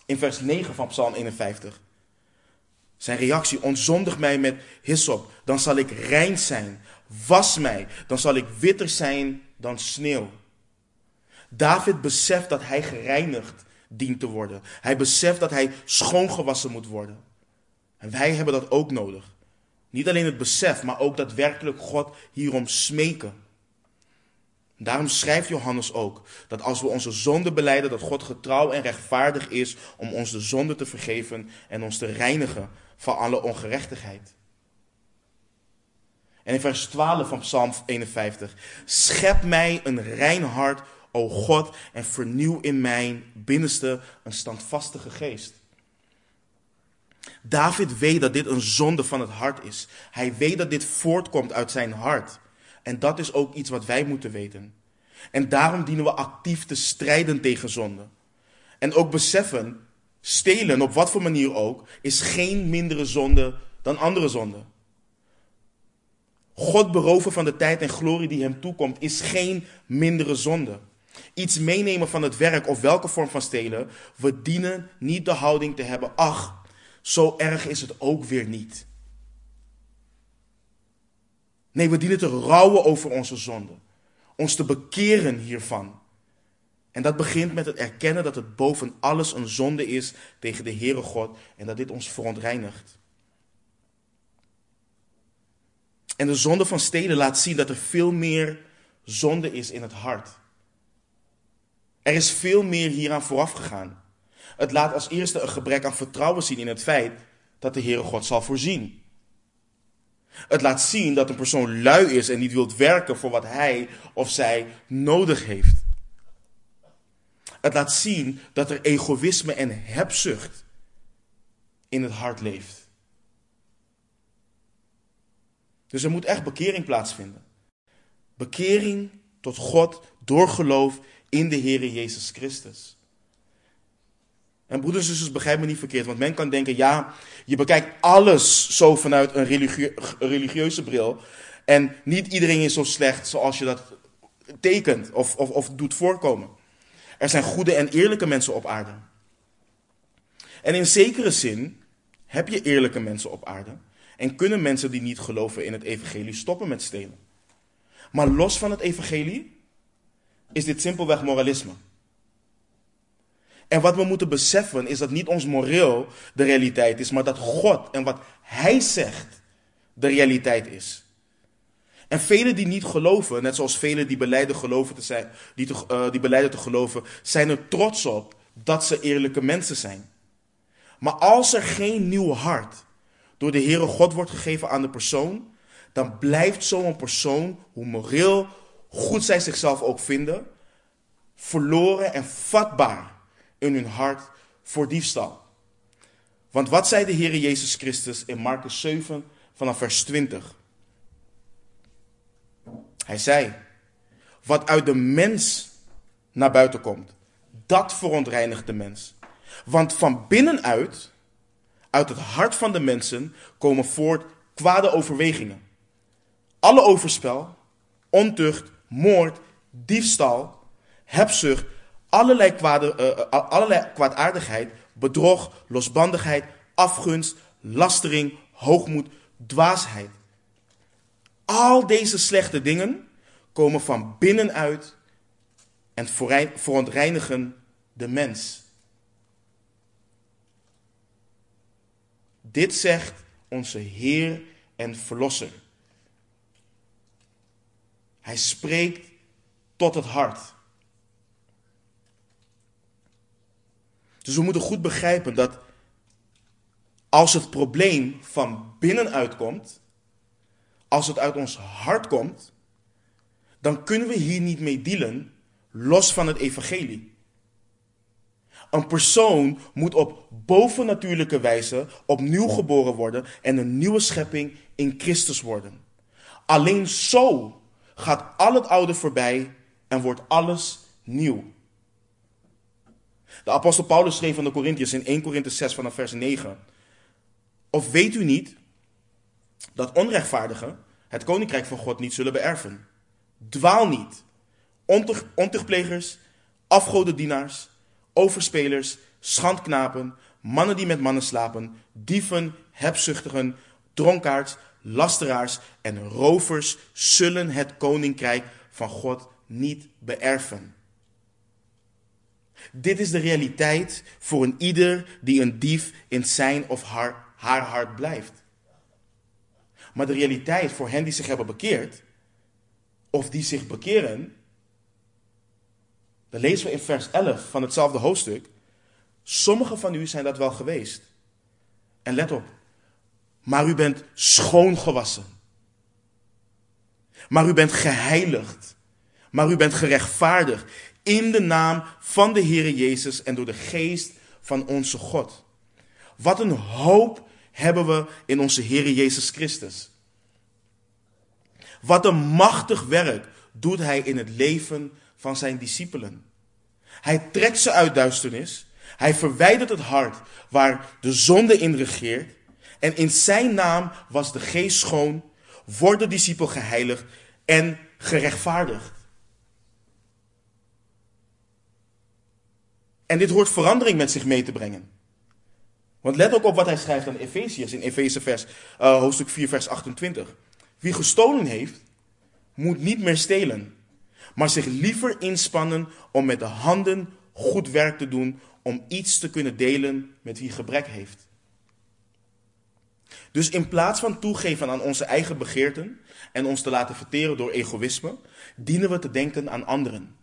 In vers 9 van Psalm 51. Zijn reactie, onzondig mij met hyssop, dan zal ik rein zijn. Was mij, dan zal ik witter zijn dan sneeuw. David beseft dat hij gereinigd dient te worden. Hij beseft dat hij schoongewassen moet worden. En wij hebben dat ook nodig. Niet alleen het besef, maar ook daadwerkelijk God hierom smeken. Daarom schrijft Johannes ook dat als we onze zonde beleiden, dat God getrouw en rechtvaardig is om ons de zonde te vergeven en ons te reinigen van alle ongerechtigheid. En in vers 12 van Psalm 51. Schep mij een rein hart, o God, en vernieuw in mijn binnenste een standvastige geest. David weet dat dit een zonde van het hart is. Hij weet dat dit voortkomt uit zijn hart. En dat is ook iets wat wij moeten weten. En daarom dienen we actief te strijden tegen zonde. En ook beseffen, stelen op wat voor manier ook, is geen mindere zonde dan andere zonden. God beroven van de tijd en glorie die hem toekomt, is geen mindere zonde. Iets meenemen van het werk of welke vorm van stelen, we dienen niet de houding te hebben, ach, zo erg is het ook weer niet. Nee, we dienen te rouwen over onze zonde. Ons te bekeren hiervan. En dat begint met het erkennen dat het boven alles een zonde is tegen de Heere God en dat dit ons verontreinigt. En de zonde van steden laat zien dat er veel meer zonde is in het hart. Er is veel meer hieraan vooraf gegaan. Het laat als eerste een gebrek aan vertrouwen zien in het feit dat de Heere God zal voorzien. Het laat zien dat een persoon lui is en niet wilt werken voor wat hij of zij nodig heeft. Het laat zien dat er egoïsme en hebzucht in het hart leeft. Dus er moet echt bekering plaatsvinden. Bekering tot God door geloof in de Heere Jezus Christus. En broeders en zusters, begrijp me niet verkeerd, want men kan denken, ja, je bekijkt alles zo vanuit een religieuze bril. En niet iedereen is zo slecht zoals je dat tekent of, of, of doet voorkomen. Er zijn goede en eerlijke mensen op aarde. En in zekere zin heb je eerlijke mensen op aarde. En kunnen mensen die niet geloven in het evangelie stoppen met stelen. Maar los van het evangelie is dit simpelweg moralisme. En wat we moeten beseffen is dat niet ons moreel de realiteit is, maar dat God en wat Hij zegt de realiteit is. En velen die niet geloven, net zoals velen die beleiden, geloven te zijn, die, te, uh, die beleiden te geloven, zijn er trots op dat ze eerlijke mensen zijn. Maar als er geen nieuw hart door de Heere God wordt gegeven aan de persoon, dan blijft zo'n persoon, hoe moreel goed zij zichzelf ook vinden, verloren en vatbaar in hun hart voor diefstal. Want wat zei de Heer Jezus Christus in Marcus 7 vanaf vers 20? Hij zei, wat uit de mens naar buiten komt, dat verontreinigt de mens. Want van binnenuit, uit het hart van de mensen, komen voort kwade overwegingen. Alle overspel, ontucht, moord, diefstal, hebzucht, allerlei, kwade, uh, allerlei kwaadaardigheid, bedrog, losbandigheid, afgunst, lastering, hoogmoed, dwaasheid. Al deze slechte dingen komen van binnenuit en verontreinigen de mens. Dit zegt onze Heer en Verlosser. Hij spreekt tot het hart. Dus we moeten goed begrijpen dat als het probleem van binnenuit komt, als het uit ons hart komt, dan kunnen we hier niet mee dealen los van het evangelie. Een persoon moet op bovennatuurlijke wijze opnieuw geboren worden en een nieuwe schepping in Christus worden. Alleen zo gaat al het oude voorbij en wordt alles nieuw. De apostel Paulus schreef aan de Corinthiërs in 1 Corinthië 6 vanaf vers 9. Of weet u niet dat onrechtvaardigen het koninkrijk van God niet zullen beërven? Dwaal niet. Ontuchtplegers, afgodendienaars, overspelers, schandknapen, mannen die met mannen slapen, dieven, hebzuchtigen, dronkaards, lasteraars en rovers zullen het koninkrijk van God niet beërven. Dit is de realiteit voor een ieder die een dief in zijn of haar, haar hart blijft. Maar de realiteit voor hen die zich hebben bekeerd, of die zich bekeren, dan lezen we in vers 11 van hetzelfde hoofdstuk. Sommigen van u zijn dat wel geweest. En let op, Maar u bent schoongewassen. Maar u bent geheiligd. Maar u bent gerechtvaardigd in de naam van de Heere Jezus en door de geest van onze God. Wat een hoop hebben we in onze Heere Jezus Christus. Wat een machtig werk doet Hij in het leven van zijn discipelen. Hij trekt ze uit duisternis. Hij verwijdert het hart waar de zonde in regeert. En in zijn naam was de geest schoon, wordt de discipel geheiligd en gerechtvaardigd. En dit hoort verandering met zich mee te brengen. Want let ook op wat hij schrijft aan Efeziërs in Efeze vers, uh, hoofdstuk 4, vers 28. Wie gestolen heeft, moet niet meer stelen, maar zich liever inspannen om met de handen goed werk te doen, om iets te kunnen delen met wie gebrek heeft. Dus in plaats van toegeven aan onze eigen begeerten en ons te laten verteren door egoïsme, dienen we te denken aan anderen.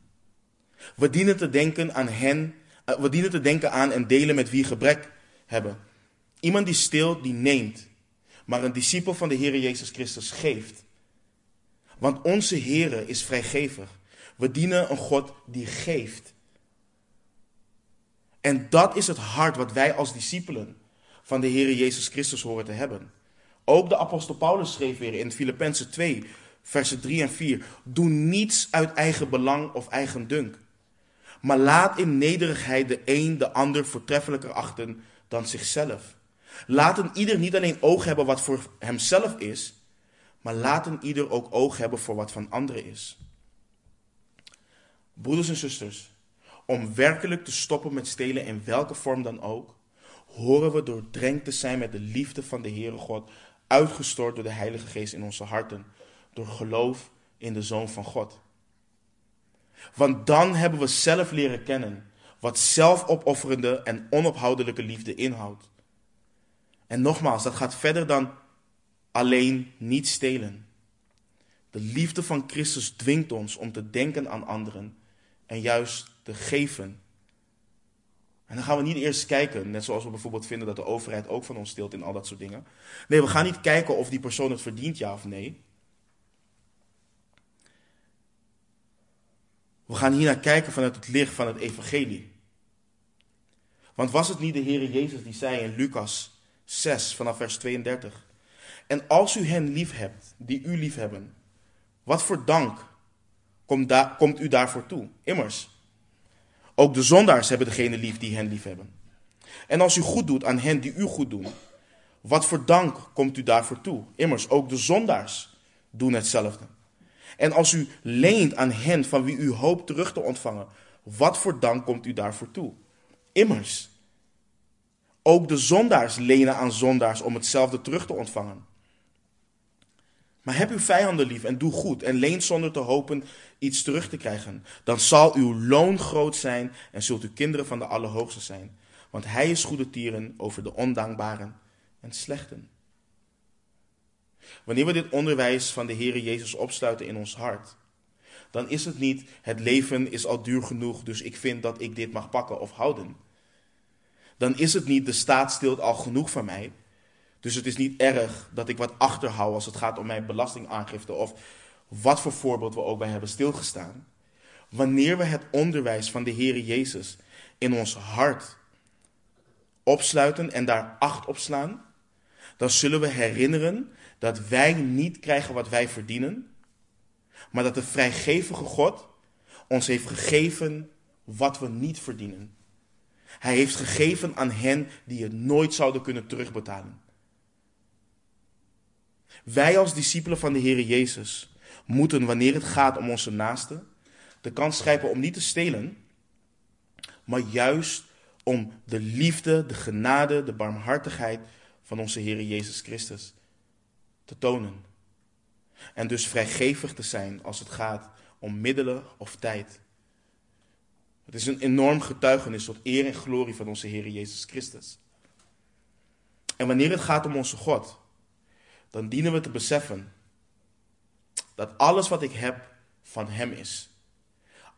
We dienen te denken aan hen, eh, we dienen te denken aan en delen met wie gebrek hebben. Iemand die steelt, die neemt, maar een discipel van de Heer Jezus Christus geeft. Want onze Heer is vrijgevig. We dienen een God die geeft. En dat is het hart wat wij als discipelen van de Heer Jezus Christus horen te hebben. Ook de apostel Paulus schreef weer in Filippenzen 2, versen 3 en 4. Doe niets uit eigen belang of eigen dunk. Maar laat in nederigheid de een de ander voortreffelijker achten dan zichzelf. Laat ieder niet alleen oog hebben wat voor hemzelf is, maar laat ieder ook oog hebben voor wat van anderen is. Broeders en zusters, om werkelijk te stoppen met stelen in welke vorm dan ook, horen we doordrenkt te zijn met de liefde van de Heere God, uitgestort door de Heilige Geest in onze harten, door geloof in de Zoon van God. Want dan hebben we zelf leren kennen wat zelfopofferende en onophoudelijke liefde inhoudt. En nogmaals, dat gaat verder dan alleen niet stelen. De liefde van Christus dwingt ons om te denken aan anderen en juist te geven. En dan gaan we niet eerst kijken, net zoals we bijvoorbeeld vinden dat de overheid ook van ons steelt in al dat soort dingen. Nee, we gaan niet kijken of die persoon het verdient, ja of nee. We gaan hier naar kijken vanuit het licht van het evangelie. Want was het niet de Heer Jezus die zei in Lucas 6 vanaf vers 32. En als u hen lief hebt, die u lief hebben, wat voor dank komt, komt u daarvoor toe? Immers, ook de zondaars hebben degene lief die hen lief hebben. En als u goed doet aan hen die u goed doen, wat voor dank komt u daarvoor toe? Immers, ook de zondaars doen hetzelfde. En als u leent aan hen van wie u hoopt terug te ontvangen, wat voor dank komt u daarvoor toe? Immers, ook de zondaars lenen aan zondaars om hetzelfde terug te ontvangen. Maar heb uw vijanden lief en doe goed en leen zonder te hopen iets terug te krijgen. Dan zal uw loon groot zijn en zult u kinderen van de Allerhoogste zijn. Want hij is goede tieren over de ondankbaren en slechten. Wanneer we dit onderwijs van de Heer Jezus opsluiten in ons hart, dan is het niet het leven is al duur genoeg, dus ik vind dat ik dit mag pakken of houden. Dan is het niet de staat stilt al genoeg van mij, dus het is niet erg dat ik wat achterhoud als het gaat om mijn belastingaangifte of wat voor voorbeeld we ook bij hebben stilgestaan. Wanneer we het onderwijs van de Heer Jezus in ons hart opsluiten en daar acht op slaan, dan zullen we herinneren dat wij niet krijgen wat wij verdienen, maar dat de vrijgevige God ons heeft gegeven wat we niet verdienen. Hij heeft gegeven aan hen die het nooit zouden kunnen terugbetalen. Wij als discipelen van de Heer Jezus moeten, wanneer het gaat om onze naasten, de kans grijpen om niet te stelen, maar juist om de liefde, de genade, de barmhartigheid van onze Heer Jezus Christus te tonen. En dus vrijgevig te zijn als het gaat om middelen of tijd. Het is een enorm getuigenis tot eer en glorie van onze Heer Jezus Christus. En wanneer het gaat om onze God, dan dienen we te beseffen dat alles wat ik heb van Hem is.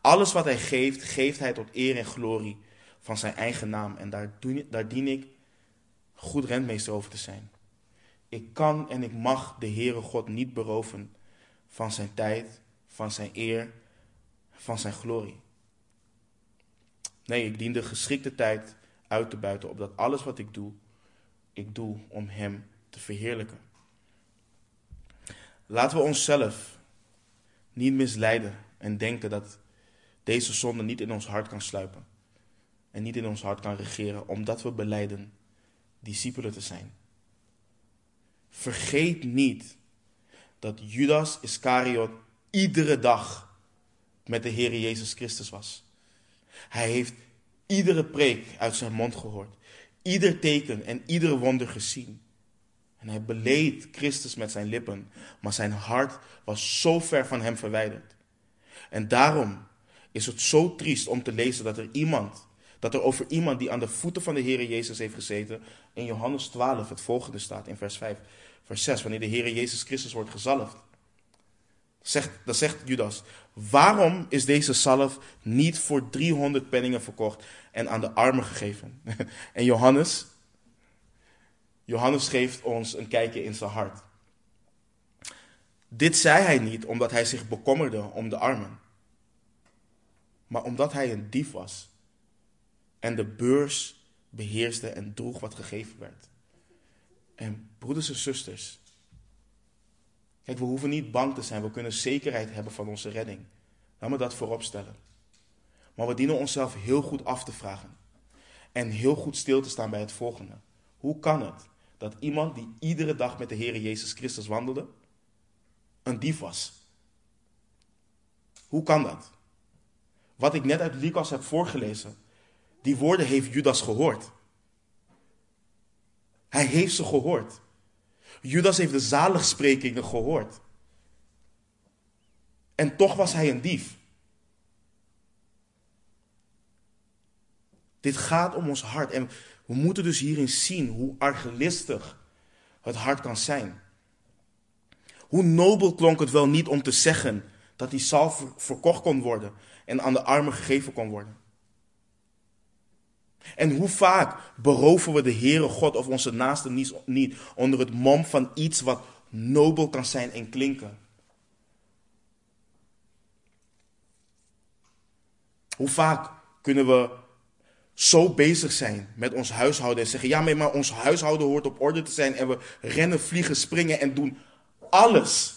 Alles wat Hij geeft, geeft Hij tot eer en glorie van Zijn eigen naam. En daar, daar dien ik goed rentmeester over te zijn. Ik kan en ik mag de Heere God niet beroven van zijn tijd, van zijn eer, van zijn glorie. Nee, ik dien de geschikte tijd uit te buiten, opdat alles wat ik doe, ik doe om Hem te verheerlijken. Laten we onszelf niet misleiden en denken dat deze zonde niet in ons hart kan sluipen en niet in ons hart kan regeren, omdat we beleiden discipelen te zijn. Vergeet niet dat Judas Iscariot iedere dag met de Heer Jezus Christus was. Hij heeft iedere preek uit zijn mond gehoord, ieder teken en ieder wonder gezien. En hij beleed Christus met zijn lippen, maar zijn hart was zo ver van hem verwijderd. En daarom is het zo triest om te lezen dat er iemand, dat er over iemand die aan de voeten van de Heer Jezus heeft gezeten, in Johannes 12 het volgende staat in vers 5, vers 6, wanneer de Heer Jezus Christus wordt gezalfd. Zegt, dan zegt Judas, waarom is deze zalf niet voor 300 penningen verkocht en aan de armen gegeven? En Johannes, Johannes geeft ons een kijkje in zijn hart. Dit zei hij niet omdat hij zich bekommerde om de armen, maar omdat hij een dief was en de beurs beheerste en droeg wat gegeven werd. En broeders en zusters, kijk, we hoeven niet bang te zijn, we kunnen zekerheid hebben van onze redding. Laat me dat voorop stellen. Maar we dienen onszelf heel goed af te vragen en heel goed stil te staan bij het volgende. Hoe kan het dat iemand die iedere dag met de Heer Jezus Christus wandelde, een dief was? Hoe kan dat? Wat ik net uit Lucas heb voorgelezen, die woorden heeft Judas gehoord. Hij heeft ze gehoord. Judas heeft de zaligsprekingen gehoord. En toch was hij een dief. Dit gaat om ons hart. En we moeten dus hierin zien hoe argelistig het hart kan zijn. Hoe nobel klonk het wel niet om te zeggen dat die zalf verkocht kon worden en aan de armen gegeven kon worden. En hoe vaak beroven we de Heere God of onze naasten niet onder het mom van iets wat nobel kan zijn en klinken. Hoe vaak kunnen we zo bezig zijn met ons huishouden en zeggen: ja, maar ons huishouden hoort op orde te zijn en we rennen, vliegen, springen en doen alles,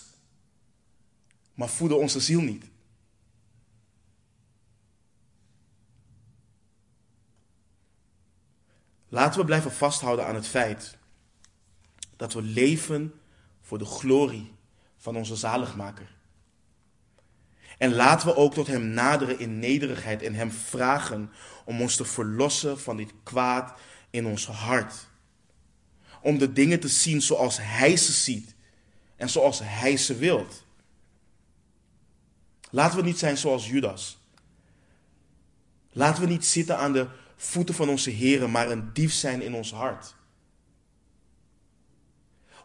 maar voeden onze ziel niet. Laten we blijven vasthouden aan het feit dat we leven voor de glorie van onze zaligmaker. En laten we ook tot Hem naderen in nederigheid en Hem vragen om ons te verlossen van dit kwaad in ons hart. Om de dingen te zien zoals Hij ze ziet en zoals Hij ze wilt. Laten we niet zijn zoals Judas. Laten we niet zitten aan de voeten van onze Heeren, maar een dief zijn in ons hart.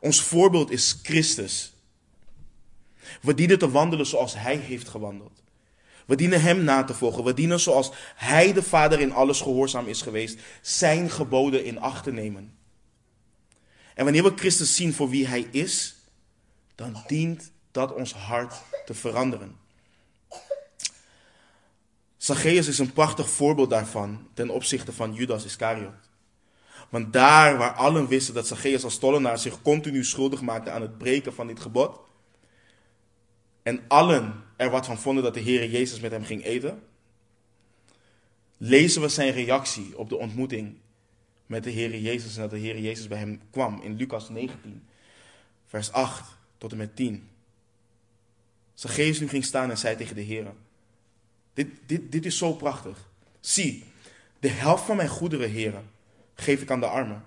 Ons voorbeeld is Christus. We dienen te wandelen zoals Hij heeft gewandeld. We dienen Hem na te volgen. We dienen zoals Hij de Vader in alles gehoorzaam is geweest, Zijn geboden in acht te nemen. En wanneer we Christus zien voor wie Hij is, dan dient dat ons hart te veranderen. Zacchaeus is een prachtig voorbeeld daarvan ten opzichte van Judas Iscariot. Want daar waar allen wisten dat Zacchaeus als tollenaar zich continu schuldig maakte aan het breken van dit gebod, en allen er wat van vonden dat de Heer Jezus met hem ging eten, lezen we zijn reactie op de ontmoeting met de Heer Jezus en dat de Heer Jezus bij hem kwam in Lucas 19, vers 8 tot en met 10. Zacchaeus nu ging staan en zei tegen de Heer, dit, dit, dit is zo prachtig. Zie, de helft van mijn goederen, heren, geef ik aan de armen.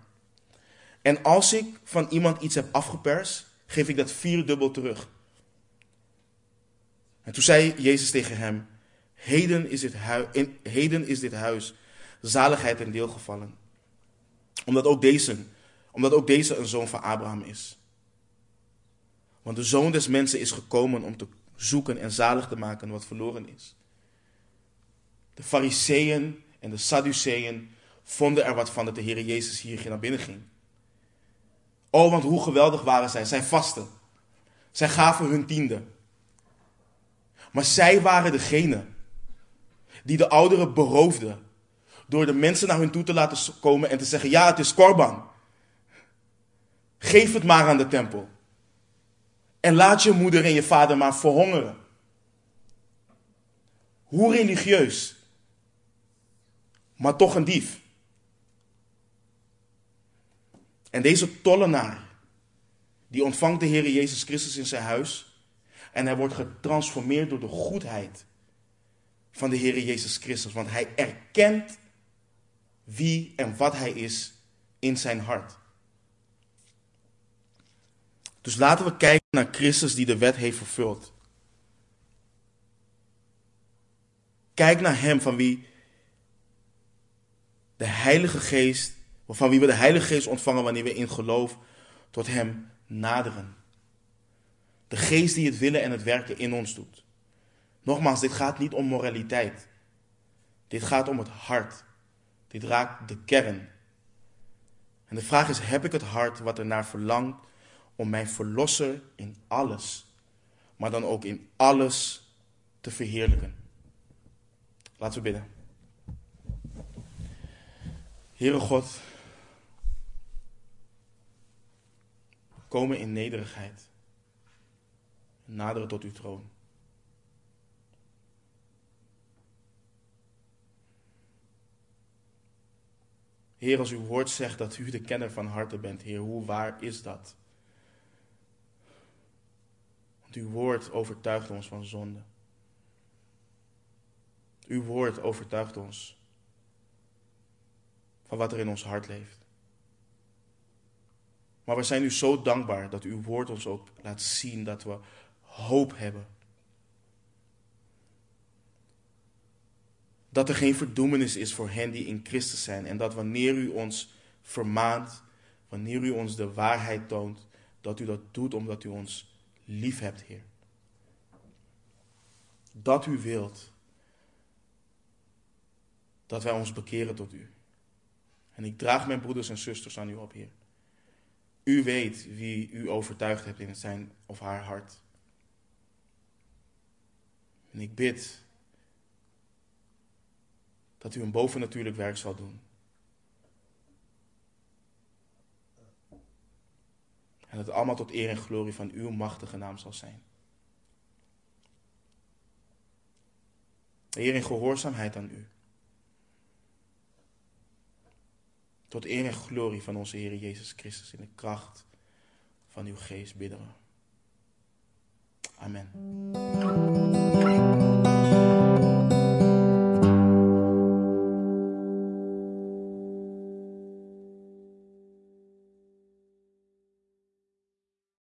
En als ik van iemand iets heb afgeperst, geef ik dat vierdubbel terug. En toen zei Jezus tegen hem: Heden is dit, huis, heden is dit huis zaligheid en deel gevallen. Omdat ook, deze, omdat ook deze een zoon van Abraham is. Want de zoon des mensen is gekomen om te zoeken en zalig te maken wat verloren is. De fariseeën en de sadduceeën vonden er wat van dat de Heer Jezus hier naar binnen ging. Oh, want hoe geweldig waren zij. Zij vasten. Zij gaven hun tiende. Maar zij waren degene die de ouderen beroofden. Door de mensen naar hun toe te laten komen en te zeggen: Ja, het is korban. Geef het maar aan de tempel. En laat je moeder en je vader maar verhongeren. Hoe religieus. Maar toch een dief. En deze tollenaar, die ontvangt de Heer Jezus Christus in zijn huis. En hij wordt getransformeerd door de goedheid van de Heer Jezus Christus. Want hij erkent wie en wat hij is in zijn hart. Dus laten we kijken naar Christus die de wet heeft vervuld. Kijk naar Hem van wie de Heilige Geest, van wie we de Heilige Geest ontvangen wanneer we in geloof tot Hem naderen. De Geest die het willen en het werken in ons doet. Nogmaals, dit gaat niet om moraliteit. Dit gaat om het hart. Dit raakt de kern. En de vraag is: heb ik het hart wat er naar verlangt om mijn verlosser in alles, maar dan ook in alles te verheerlijken? Laten we bidden. Heere God, komen in nederigheid. Naderen tot uw troon. Heer, als uw woord zegt dat u de kenner van harten bent, Heer, hoe waar is dat? Want uw woord overtuigt ons van zonde. Uw woord overtuigt ons van wat er in ons hart leeft. Maar we zijn u zo dankbaar dat uw woord ons ook laat zien dat we hoop hebben. Dat er geen verdoemenis is voor hen die in Christus zijn. En dat wanneer u ons vermaant, wanneer u ons de waarheid toont, dat u dat doet omdat u ons lief hebt, Heer. Dat u wilt dat wij ons bekeren tot u. En ik draag mijn broeders en zusters aan u op, Heer. U weet wie u overtuigd hebt in zijn of haar hart. En ik bid dat u een bovennatuurlijk werk zal doen. En dat het allemaal tot eer en glorie van uw machtige naam zal zijn. Heer, in gehoorzaamheid aan u. Tot eer glorie van onze Heer Jezus Christus in de kracht van uw geest bidden we. Amen.